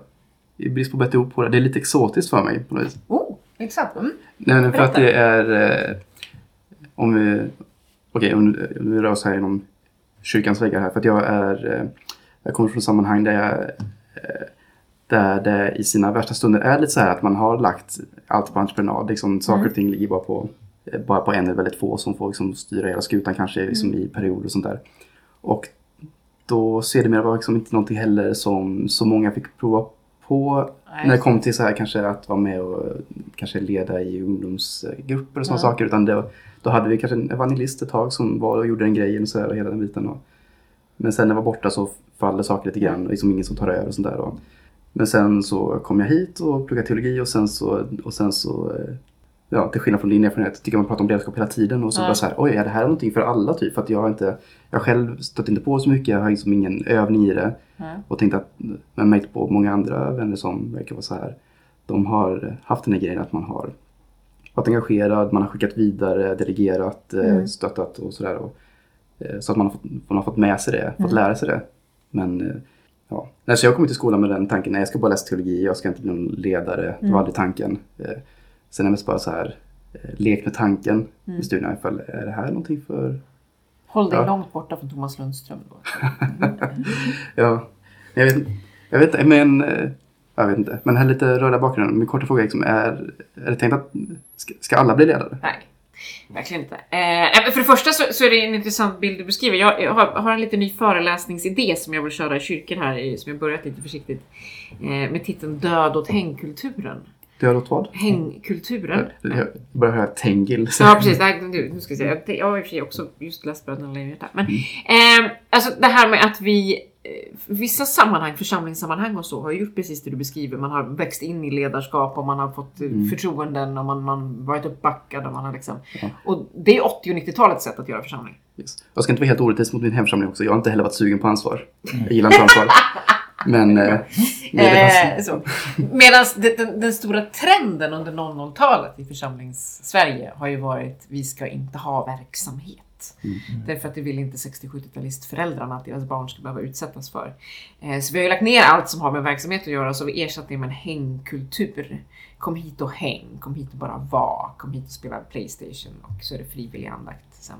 i brist på bättre ord på det, det är lite exotiskt för mig på något vis. Oh, intressant. Mm. Nej, men för att det är, eh, om vi, okej, om nu- om vi rör oss här inom kyrkans väggar här, för att jag är, eh, jag kommer från sammanhang där jag, eh, där det i sina värsta stunder är lite så här att man har lagt allt på entreprenad, liksom saker och ting ligger bara på, eh, bara på en eller väldigt få som får liksom styra hela skutan kanske liksom i perioder och sånt där. Och då ser det mer var liksom inte någonting heller som så många fick prova på Nej. när det kom till så här kanske att vara med och eh, kanske leda i ungdomsgrupper och sådana Ja. saker. Utan det, då hade vi kanske en evangelist ett tag som var och gjorde den grejen och så här och hela den biten. Och, men sen när jag var borta så faller saker lite grann och liksom ingen som tar över och sånt där. Och, men sen så kom jag hit och pluggade teologi och sen så, och sen så eh, ja, till skillnad från din erfarenhet, tycker man pratar om ledarskap hela tiden och så Ja. bara så här, oj, är det här någonting för alla typ? För att jag har inte, jag själv stött inte på så mycket, jag har liksom ingen övning i det. Mm. Och tänkte att, men märkt på många andra vänner som verkar vara så här, de har haft den här grejen att man har varit engagerad, man har skickat vidare, delegerat, eh, Mm. stöttat och sådär. eh, Så att man har, fått, man har fått med sig det, fått Mm. lära sig det. Men ja, Nej, så jag kom till skolan med den tanken, nej jag ska bara läsa teologi, jag ska inte bli någon ledare. Det Mm. var aldrig tanken. Eh, Sen är det bara så här, eh, lek med tanken Mm. i studierna. Ifall, är det här någonting för... Håll dig Ja. långt borta från Thomas Lundström då. Ja, jag vet, jag vet inte, men... eh, Jag vet inte. Men här lite röda bakgrunden. Min korta fråga är, liksom, är, är det tänkt att ska alla bli ledare? Nej, verkligen inte. Eh, eh, för det första så, så är det en intressant bild du beskriver. Jag, jag har, har en lite ny föreläsningsidé som jag vill köra i kyrkan här, som jag börjat lite försiktigt. Eh, med titeln Död åt hängkulturen. Du har låt vad? Hängkulturen. Jag, jag börjar höra Tengil. Ja precis, Nej, nu, nu ska vi se. Jag, jag har i och för sig också just läst Bröderna Lejonhjärta. Men eh, alltså det här med att vi eh, Vissa sammanhang, församlingssammanhang och så, har gjort precis det du beskriver. Man har växt in i ledarskap och man har fått eh, förtroenden och man har varit uppbackad. Och, man har liksom, Ja. och det är 80 och 90-talets sätt att göra församling. Yes. Jag ska inte vara helt orättvis mot min hemförsamling också. Jag har inte heller varit sugen på ansvar. Jag gillar inte ansvar. Men... Eh, Eh, så. Medan den, den, stora trenden under 00-talet i församlings-Sverige har ju varit vi ska inte ha verksamhet. Därför att det vill inte 60-70-talistföräldrarna att deras barn ska behöva utsättas för. Eh, så vi har ju lagt ner allt som har med verksamhet att göra så vi ersatt det med en hängkultur. Kom hit och häng, kom hit och bara var, kom hit och spela Playstation och så är det frivillig andakt sen.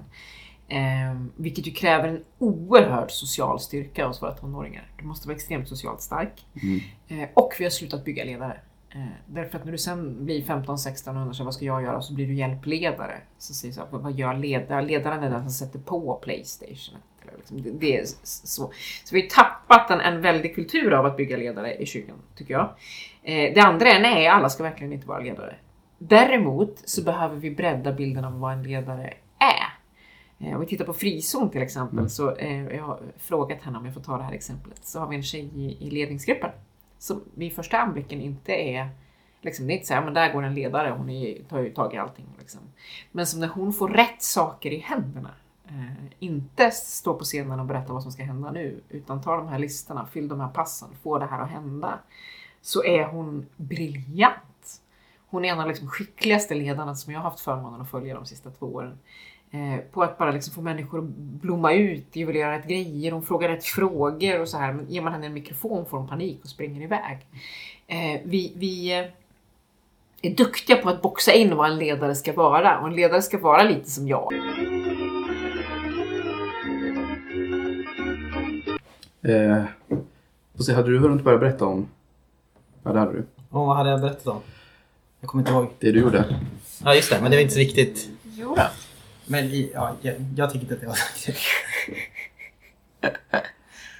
Eh, vilket ju kräver en oerhörd social styrka hos våra tonåringar. Du måste vara extremt socialt stark. Mm. Eh, och vi har slutat bygga ledare. Eh, därför att när du sen blir 15-16 och undrar sig, vad ska jag göra? Så blir du hjälpledare. Så säger så här, vad gör ledare? Ledaren är den som sätter på Playstation. Eller liksom, det, det är så. så vi har tappat en, en väldig kultur av att bygga ledare i kyrkan, tycker jag. Eh, det andra är, nej, alla ska verkligen inte vara ledare. Däremot så behöver vi bredda bilden av vad en ledare Om vi tittar på frizon till exempel, så eh, jag har frågat henne om jag får ta det här exemplet. Så har vi en tjej i, i ledningsgruppen som vid första anblicken inte är Liksom, det är inte så här, men där går en ledare, hon är, tar ju tag i allting. Liksom. Men som när hon får rätt saker i händerna, eh, inte stå på scenen och berätta vad som ska hända nu, utan ta de här listorna, fyll de här passen, få det här att hända, så är hon briljant. Hon är en av de liksom skickligaste ledarna som jag har haft förmånen att följa de sista två åren. Eh, på att bara liksom få människor att blomma ut, de vill göra rätt grejer, de frågar rätt frågor och så här. Men ger man henne en mikrofon får hon panik och springer iväg. Eh, vi vi eh, är duktiga på att boxa in vad en ledare ska vara och en ledare ska vara lite som jag. Eh, se, hade du hunnit börja berätta om... Ja, det hade du. Och vad hade jag berättat om? Jag kommer inte ihåg. Det du gjorde. Ja, just det. Men det var inte så viktigt. Jo då. Men i, ja, jag, jag tycker inte att det var så viktigt.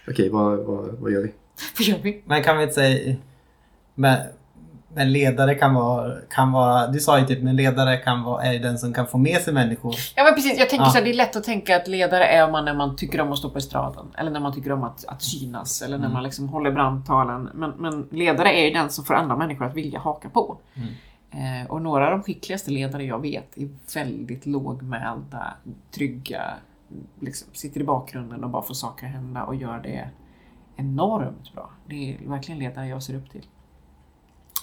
Okej, vad, vad, vad gör vi? Vad gör vi? Men kan vi inte säga... Men, men ledare kan vara, kan vara... Du sa ju typ, men ledare kan vara, är den som kan få med sig människor. Ja men precis, jag tänker Ja. så här, det är lätt att tänka att ledare är man när man tycker om att stå på estraden. Eller när man tycker om att, att synas. Eller när Mm. man liksom håller brandtalen. Men, men ledare är ju den som får andra människor att vilja haka på. Mm. Eh, och några av de skickligaste ledare jag vet är väldigt lågmälda, trygga, liksom, sitter i bakgrunden och bara får saker att hända och gör det enormt bra. Det är verkligen ledare jag ser upp till.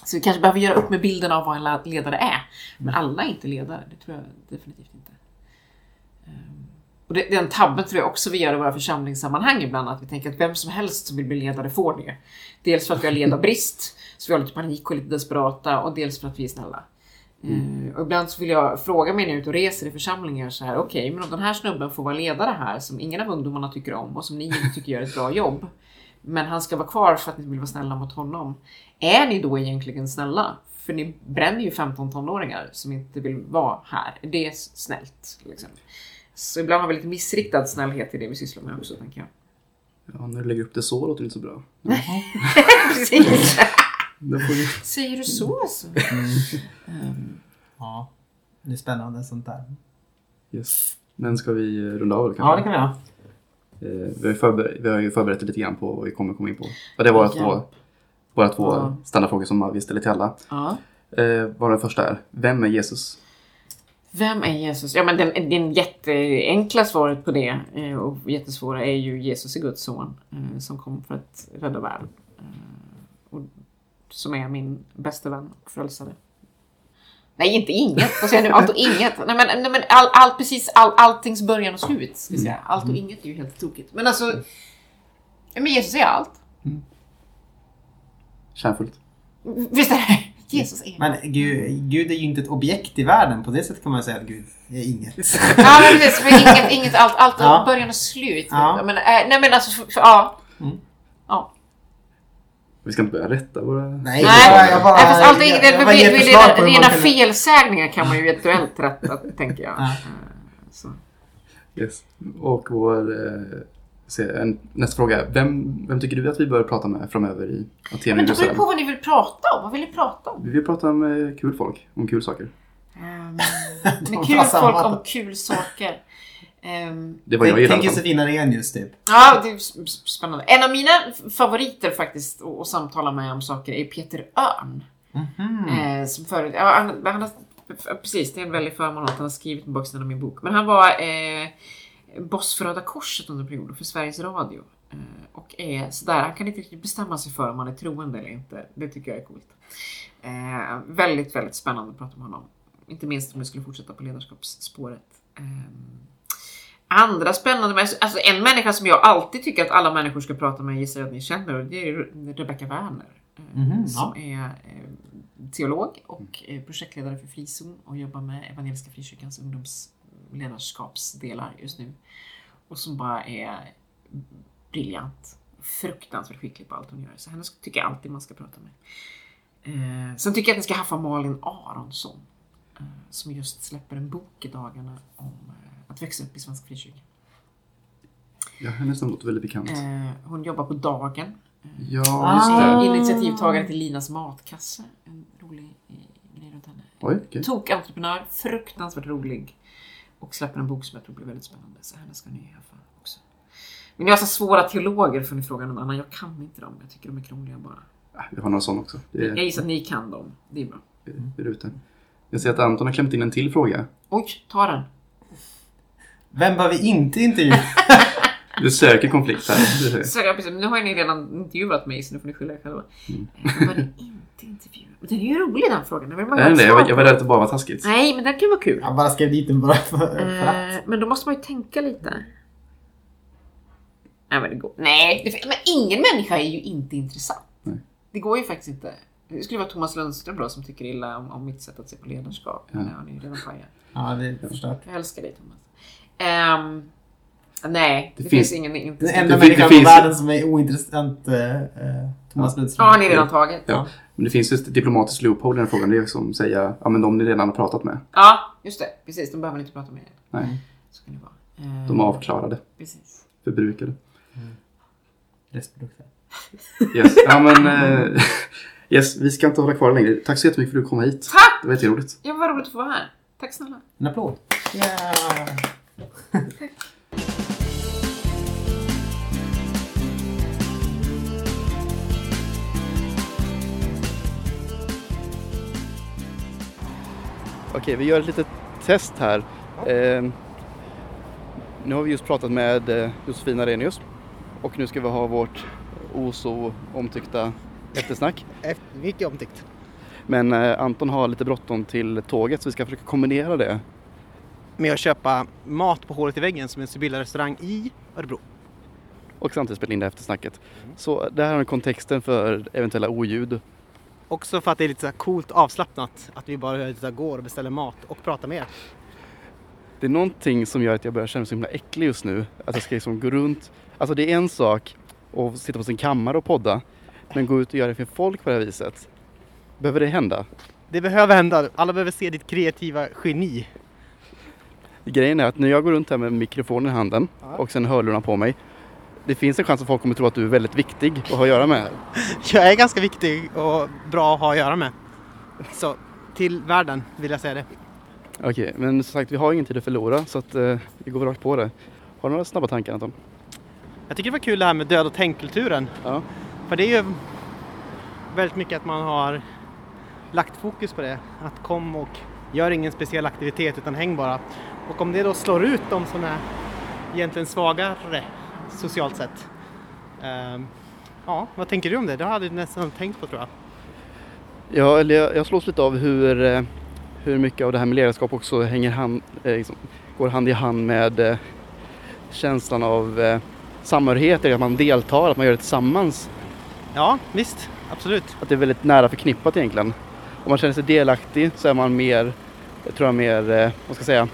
Så vi kanske behöver göra upp med bilden av vad en ledare är. Men alla är inte ledare, det tror jag definitivt inte. Och det, den tabben tror jag också vi gör i våra församlingssammanhang ibland, att vi tänker att vem som helst som vill bli ledare får det. Dels för att vi har ledarbrist, så vi har lite panik och lite desperata, och dels för att vi är snälla. Eh, och ibland så vill jag fråga mig när jag är ute och reser i församlingar så här, okej, men om den här snubben får vara ledare här, som ingen av ungdomarna tycker om och som ni inte tycker gör ett bra jobb, men han ska vara kvar för att ni vill vara snälla mot honom. Är ni då egentligen snälla? För ni bränner ju 15 tonåringar som inte vill vara här. Är det snällt? Liksom? Så ibland har vi lite missriktad snällhet i det vi sysslar med också, tänker jag. Ja, när du lägger upp det så låter det inte så bra. Precis! Då får vi... Säger du så? så? Ja, det är spännande sånt där. Yes. Men ska vi eh, runda av det Ja, det kanske? kan vi göra. Eh, vi, har ju förber- vi har ju förberett lite grann på vad vi kommer komma in på. Och det är våra två, våra två Ja. standardfrågor som vi ställer till alla. Ja. Eh, vad den första är. Vem är Jesus? Vem är Jesus? Ja, men den, den jätteenkla svaret på det eh, och jättesvåra är ju Jesus är Guds son eh, som kom för att rädda världen. Eh, Och som är min bästa vän och frälsare. Nej, inte inget. Vad säger jag nu? Allt och inget. Nej, men, nej, men all, allt, precis all, alltings början och slut. Ska jag säga. Allt och inget är ju helt tokigt. Men alltså, men Jesus är allt. Kärnfullt. Visst är det? Jesus är Men Gud, Gud är ju inte ett objekt i världen. På det sättet kan man säga att Gud är inget. Ja, men precis. För inget, inget, allt, allt Ja. början och slut. Ja. Men, äh, nej, men alltså, för, för, ja. Mm. Ja. Vi ska inte börja rätta våra... Nej, Nej, jag bara... Nej, fast allt, jag- det, jag rena, rena kan- felsägningar kan man ju eventuellt rätta, tänker jag. Ja. Eh, Så. Yes. Och vår... Eh, en, nästa fråga. Vem, vem tycker du att vi bör prata med framöver i Aten Men det beror på vad ni vill prata om. Vad vill ni prata om? Vi vill prata med kul folk. Om kul saker. Um, med kul folk om kul saker. Ehm, Det var jag Tänk, gillade. tänk Josefina Renius typ. ja, det är spännande. En av mina favoriter faktiskt att, samtala med om saker är Peter Örn. Mhm. Eh, som förut, ja, han, han har, precis, det är en väldig förmån att han har skrivit en baksidan av min bok. Men han var eh, boss för Röda Korset under perioden för Sveriges Radio. Eh, och är sådär, han kan inte riktigt bestämma sig för om han är troende eller inte. Det tycker jag är coolt. Eh, väldigt, väldigt spännande att prata med honom. Inte minst om vi skulle fortsätta på ledarskapsspåret. Eh, andra spännande, men alltså en människa som jag alltid tycker att alla människor ska prata med gissar jag att ni känner och det är Re- Rebecca Werner. eh, Mhm, ja. som är eh, teolog och projektledare för Frizon och jobbar med Evangeliska Frikyrkans ungdomsledarskapsdelar just nu. Och som bara är briljant. Fruktansvärt skicklig på allt hon gör. Så henne tycker jag alltid man ska prata med. Eh, sen tycker jag att ni ska haffa Malin Aronsson. Eh, som just släpper en bok i dagarna om eh, att växa upp i Svensk frikyrka. Ja, hennes namn låter väldigt bekant. Eh, hon jobbar på Dagen. Eh, Ja, just det. Initiativtagare till Linas matkasse. En rolig eh, grej runt henne. Oj, okej. Tokentreprenör, fruktansvärt rolig. Och släpper en bok som jag tror blir väldigt spännande. Så henne ska ni haffa också. Men ni har så svåra teologer får ni fråga någon annan. Jag kan inte dem. Jag tycker de är krångliga bara. Ah, Vi har några sådana också. Det Jag är, gissar att ni kan dem. Det är bra. det är ute. Jag ser att Anton har klämt in en till fråga. Oj, ta den. Vem bör vi inte intervjua? Du söker konflikt här. Jag, precis, nu har ni redan intervjuat mig så nu får ni skylla er själva. Mm. Var inte? Men den är ju rolig den frågan. Den Nej, nej, jag var, jag var rädd att det bara var taskigt. Nej, men den kan vara kul. Jag bara skrev dit den bara för, för Eh, att. men då måste man ju tänka lite. Nej, men det går. Nej, det, men ingen människa är ju inte intressant. Nej. Det går ju faktiskt inte. Det skulle vara Thomas Lundström då som tycker illa om, om mitt sätt att se på ledarskap. Ja. Men det har ni ju redan pajat. Ja, det är förstört. Jag älskar dig Thomas. Ehm, nej, det, Det finns, finns- ingen Den intressant. enda Det fin- människan det i finns- världen som är ointressant, eh, eh, Thomas Lundström. Ja, har ni redan tagit? Ja. Men det finns ju ett diplomatiskt loophole i den frågan. Det är som säga, ja men de ni redan har pratat med. Ja, just det. Precis, de behöver man inte prata med. Nej, Så kan det vara. Ehm, de är avklarade. Precis. Förbrukade. Restprodukter. Yes, ja men... eh, yes, vi ska inte hålla kvar längre. Tack så jättemycket för att du kom hit. Tack! Det var jätteroligt. Ja, vad roligt att få vara här. Tack snälla. En applåd. Yeah. Okej, vi gör ett litet test här. Eh, nu har vi just pratat med eh, Josefin Arrhenius och nu ska vi ha vårt OSO omtyckta eftersnack. Mycket omtyckt. Men eh, Anton har lite bråttom till tåget så vi ska försöka kombinera det. Med att köpa mat på hålet i väggen som en Sibylla restaurang i Örebro. och samtidigt spela in det eftersnacket. Så det här är kontexten för eventuella oljud. Också för att det är lite så coolt avslappnat att vi bara så går och beställer mat och pratar med er. Det är någonting som gör att jag börjar känna mig så himla äcklig just nu. Att jag ska liksom gå runt. Alltså det är en sak att sitta på sin kammare och podda. Men gå ut och göra det för folk på det här viset. Behöver det hända? Det behöver hända. Alla behöver se ditt kreativa geni. Grejen är att när jag går runt här med mikrofonen i handen och sen hörlurarna på mig. Det finns en chans att folk kommer tro att du är väldigt viktig att ha att göra med. Jag är ganska viktig och bra att ha att göra med. Så till världen vill jag säga det. Okej, men som sagt vi har ingen tid att förlora så att eh, vi går rakt på det. Har du några snabba tankar Anton? Jag tycker det var kul det här med död och tänkkulturen. Ja. För det är ju väldigt mycket att man har lagt fokus på det. Att kom och gör ingen speciell aktivitet utan häng bara. Och om det då slår ut de som är egentligen svagare socialt sett. ehm, ja, vad tänker du om det? Det hade jag nästan tänkt på tror jag. Ja, eller jag, jag slås lite av hur, eh, hur mycket av det här med ledarskap också hänger hand, eh, liksom, går hand i hand med eh, känslan av samhörighet, att man deltar, att man gör det tillsammans. Ja, visst. Absolut. Att det är väldigt nära förknippat egentligen. Om man känner sig delaktig så är man mer, jag tror jag mer, vad ska jag säga,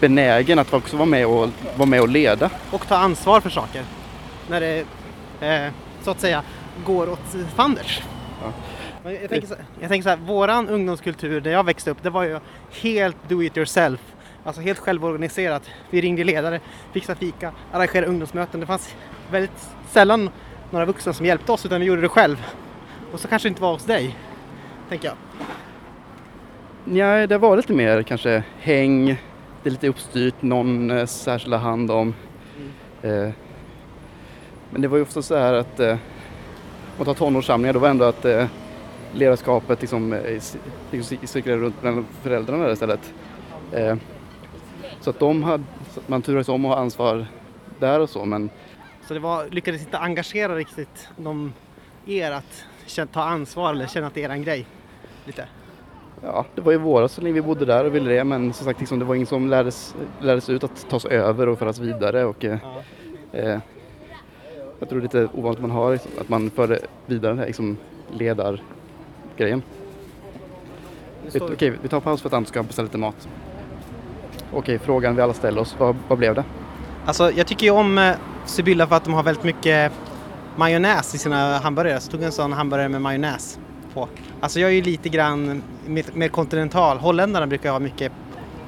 benägen att också vara med och, vara med och leda. Och ta ansvar för saker. När det eh, så att säga går åt fanders. Ja. Jag tänker, så, jag tänker så här, våran ungdomskultur där jag växte upp, det var ju helt do it yourself. Alltså helt självorganiserat. Vi ringde ledare, fixade fika, arrangerade ungdomsmöten. Det fanns väldigt sällan några vuxna som hjälpte oss utan vi gjorde det själv. Och så kanske det inte var hos dig, tänker jag. Nej, det var lite mer kanske häng, det är lite uppstyrt, någon eh, särskild hand om. Eh, men det var ju ofta så här att eh, om man tar tonårssamlingar då var ändå att eh, ledarskapet liksom, eh, liksom cirkulerade runt bland föräldrarna där istället. Eh, så att de hade, att man turades om att ha ansvar där och så men Så det var, lyckades inte engagera riktigt de, er att ta ansvar eller känna att det är en grej. Lite. Ja, det var ju våra så länge vi bodde där och ville det men som sagt liksom, det var ingen som lärdes, lärdes ut att tas över och föras vidare och eh. Eh, jag tror det är lite ovanligt man har liksom, att man för vidare den här liksom, ledargrejen. Vi- står vi- Okej, tar paus för att Anton ska beställa lite mat. Okej, frågan vi alla ställer oss, vad, vad blev det? Alltså jag tycker ju om eh, Sibylla för att de har väldigt mycket majonnäs i sina hamburgare. Så jag tog en sån hamburgare med majonnäs på. Alltså jag är ju lite grann mer, kontinental. Holländarna brukar ha mycket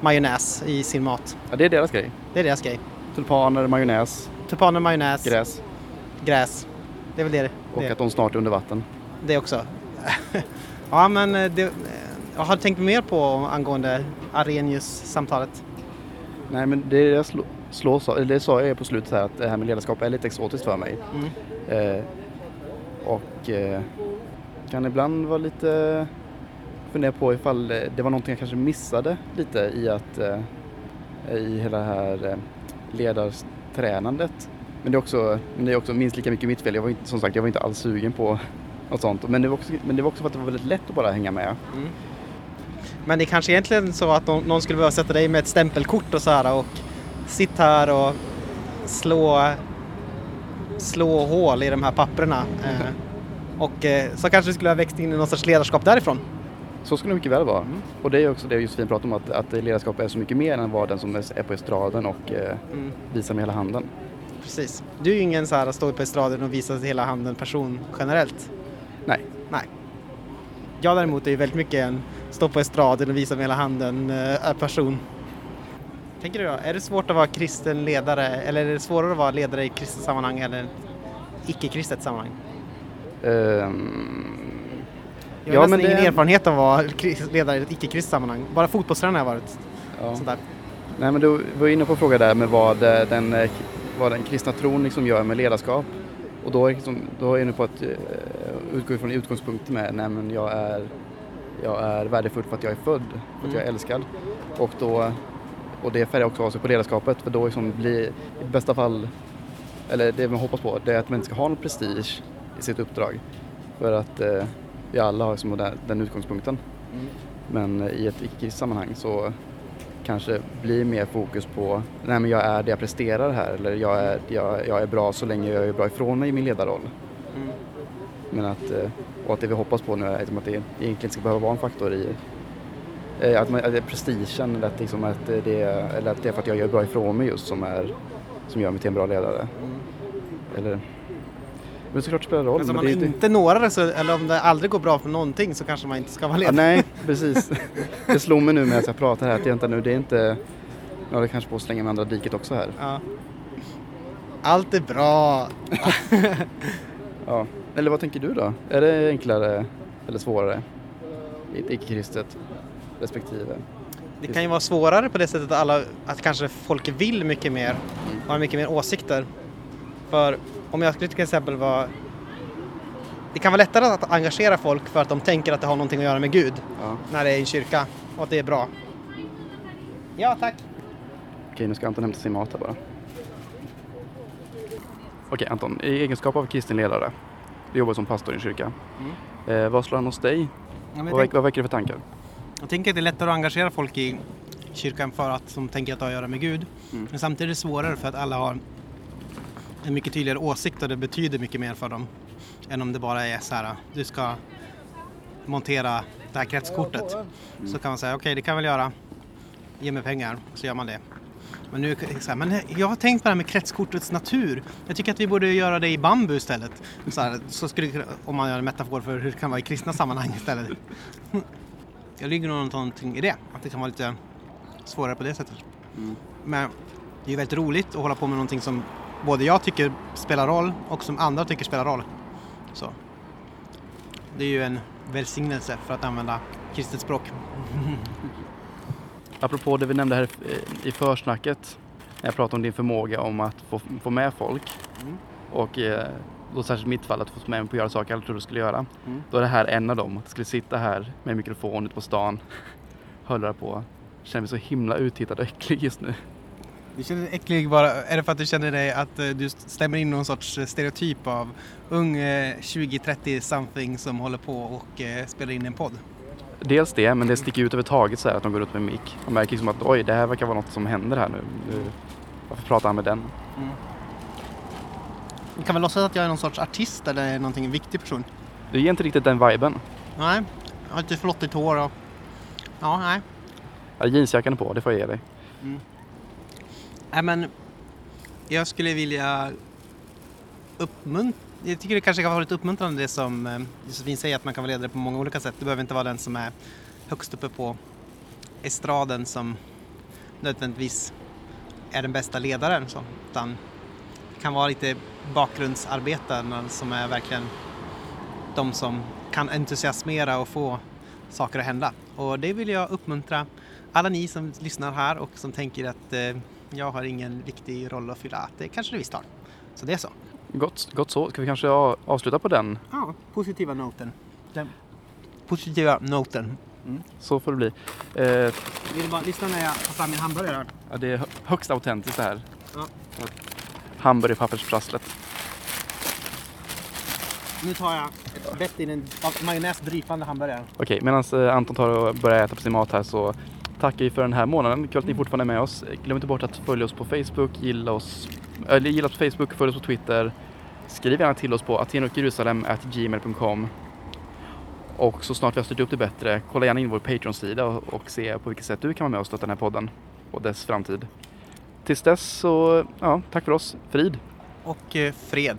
majonnäs i sin mat. Ja, det är deras grej. Det är deras grej. Tulpaner, majonnäs, Tulpaner, majonnäs, gräs gräs. Det är väl det och det, att de snart är under vatten. det också. ja men eh, det, eh, jag har tänkt mer på angående Arrhenius-samtalet. Nej, men det jag slå, slås av, det sa jag på slutet här att det här med ledarskap är lite exotiskt för mig. Mm. Eh, och eh, kan ibland vara lite fundera på ifall eh, det var någonting jag kanske missade lite i att eh, i hela det här eh, ledartränandet. Men det är också, men det är också minst lika mycket mitt fel. Jag var inte, som sagt, jag var inte alls sugen på något sånt. Men det var också, men det var också för att det var väldigt lätt att bara hänga med. Mm. Men det är kanske egentligen så att någon, skulle behöva sätta dig med ett stämpelkort och så här och sitta här och slå, slå hål i de här papperna. Eh. Och eh, så kanske det skulle ha växt in i någon sorts ledarskap därifrån. Så skulle det mycket väl vara. Och det är också det Josefin pratar om, att, att ledarskap är så mycket mer än att vara den som är på estraden och eh, Mm. visar med hela handen. Precis. Du är ju ingen så här stå på estraden och visa hela handen person generellt. Nej. Nej. Jag däremot är ju väldigt mycket en stå på estraden och visa med hela handen eh, person. Tänker du då, är det svårt att vara kristen ledare eller är det svårare att vara ledare i kristet sammanhang eller icke-kristet sammanhang? Ehm, Jag har Ja, nästan men ingen det- erfarenhet av att vara ledare i ett icke-kristet sammanhang. Bara fotbollstränare har jag varit. ja. Sånt där. Nej men du var inne på fråga där med vad eh, den, eh, vad den kristna tron liksom gör med ledarskap. Och då är, liksom, då är jag inne på att uh, utgå ifrån utgångspunkten med nej men jag är, jag är värdefull för att jag är född, för att jag är älskad. Och, då, och det färgar också av sig på ledarskapet för då liksom blir i bästa fall, eller det man hoppas på, det är att man inte ska ha någon prestige i sitt uppdrag. För att eh, vi alla har liksom den, den utgångspunkten. Men eh, i ett icke sammanhang så kanske blir mer fokus på nej men jag är det jag presterar här eller jag är, jag, jag är bra så länge jag är bra ifrån mig i min ledarroll. Mm. Men att, eh, och att det vi hoppas på nu är liksom att det egentligen inte ska behöva vara en faktor i eh, att, man, att det är prestigen eller att, liksom att, det eller att det är för att jag gör bra ifrån mig just som, är, som gör mig till en bra ledare. Eller, men såklart spelar det roll. Alltså om men man det inte- inte når det, så, eller om det aldrig går bra för någonting så kanske man inte ska vara Ja, ledare. nej, precis. Det slog mig nu när jag pratar här att det, nu, det är inte... Jag håller kanske på att slänga med andra diket också här. Ja. Allt är bra. Ja. Eller vad tänker du då? Är det enklare eller svårare? I ett icke-kristet respektive? Det kan ju vara svårare på det sättet att, alla, att kanske folk vill mycket mer och har mycket mer åsikter. För om jag skulle till exempel vara... Det kan vara lättare att engagera folk för att de tänker att det har någonting att göra med Gud Ja. när det är i en kyrka och att det är bra. Ja, tack. Okej, nu ska Anton hämta sin mat här bara. Okej Anton, i egenskap av kristen ledare, du jobbar som pastor i en kyrka. Eh, vad slår han hos dig? Ja, Vad, väck- vad väcker det för tankar? jag tänker att det är lättare att engagera folk i kyrkan för att de tänker att det har att göra med Gud. Mm. Men samtidigt är det svårare för att alla har en mycket tydligare åsikt och det betyder mycket mer för dem. Än om det bara är så här, du ska montera det här kretskortet. Så kan man säga, okej det kan jag väl göra. Ge mig pengar, så gör man det. Men nu så här, men jag har tänkt på det här med kretskortets natur. Jag tycker att vi borde göra det i bambu istället. Så, här, så skulle om man gör en metafor för hur det kan vara i kristna sammanhang istället. Det ligger nog någonting i det, att det kan vara lite svårare på det sättet. Men det är väldigt roligt att hålla på med någonting som både jag tycker spelar roll och som andra tycker spelar roll. Så. Det är ju en välsignelse för att använda kristet språk. Apropå det vi nämnde här eh, i försnacket, när jag pratade om din förmåga om att få, få med folk Mm. och eh, då särskilt mitt fall att få med mig på att göra saker jag aldrig trodde du skulle göra. Mm. Då är det här en av dem, att jag skulle sitta här med mikrofon ute på stan, hörlurar på, känner mig så himla uttittad och äcklig just nu. Du känner dig äcklig bara, är det för att du känner dig att eh, du stämmer in någon sorts eh, stereotyp av ung eh, 20-30 something som håller på och eh, spelar in en podd? Dels det, men det sticker ut överhuvudtaget så här att de går ut med mick. Man märker liksom att oj, det här verkar vara något som händer här nu. varför pratar han med den? Du kan väl låtsas att jag är någon sorts artist eller någonting, en viktig person? Du ger inte riktigt den viben. Nej, jag har lite flottigt hår och... Ja, nej. Ja, jeansjackan är på, det får jag ge dig. Nej men, jag skulle vilja uppmuntra... Jag tycker det kanske kan vara lite uppmuntrande det som eh, Josefin säger att man kan vara ledare på många olika sätt. Det behöver inte vara den som är högst uppe på estraden som nödvändigtvis är den bästa ledaren. Så, utan det kan vara lite bakgrundsarbetarna som är verkligen de som kan entusiasmera och få saker att hända. Och det vill jag uppmuntra alla ni som lyssnar här och som tänker att eh, jag har ingen viktig roll att fylla, att det kanske det visst har. Så det är så. Gott, gott så. Ska vi kanske avsluta på den? Ja, positiva noten. Den positiva noten. Så får det bli. Eh, Vill du bara lyssna när jag tar fram min hamburgare? ja, det är hö- högst autentiskt det här. Ja. hamburgerpappersprasslet. Nu tar jag ett bett i en majonnäsdrypande hamburgare. Okej, medan eh, Anton tar och börjar äta på sin mat här så tackar vi för den här månaden. Kul att ni fortfarande är med oss. Glöm inte bort att följa oss på Facebook, gilla oss, eller gilla oss på Facebook, följ oss på Twitter. Skriv gärna till oss på atenochjerusalem.gmail.com Och så snart vi har styrt upp det bättre, kolla gärna in vår Patreon-sida och, och se på vilket sätt du kan vara med och stötta den här podden och dess framtid. Tills dess så, ja, tack för oss. Frid! Och eh, fred.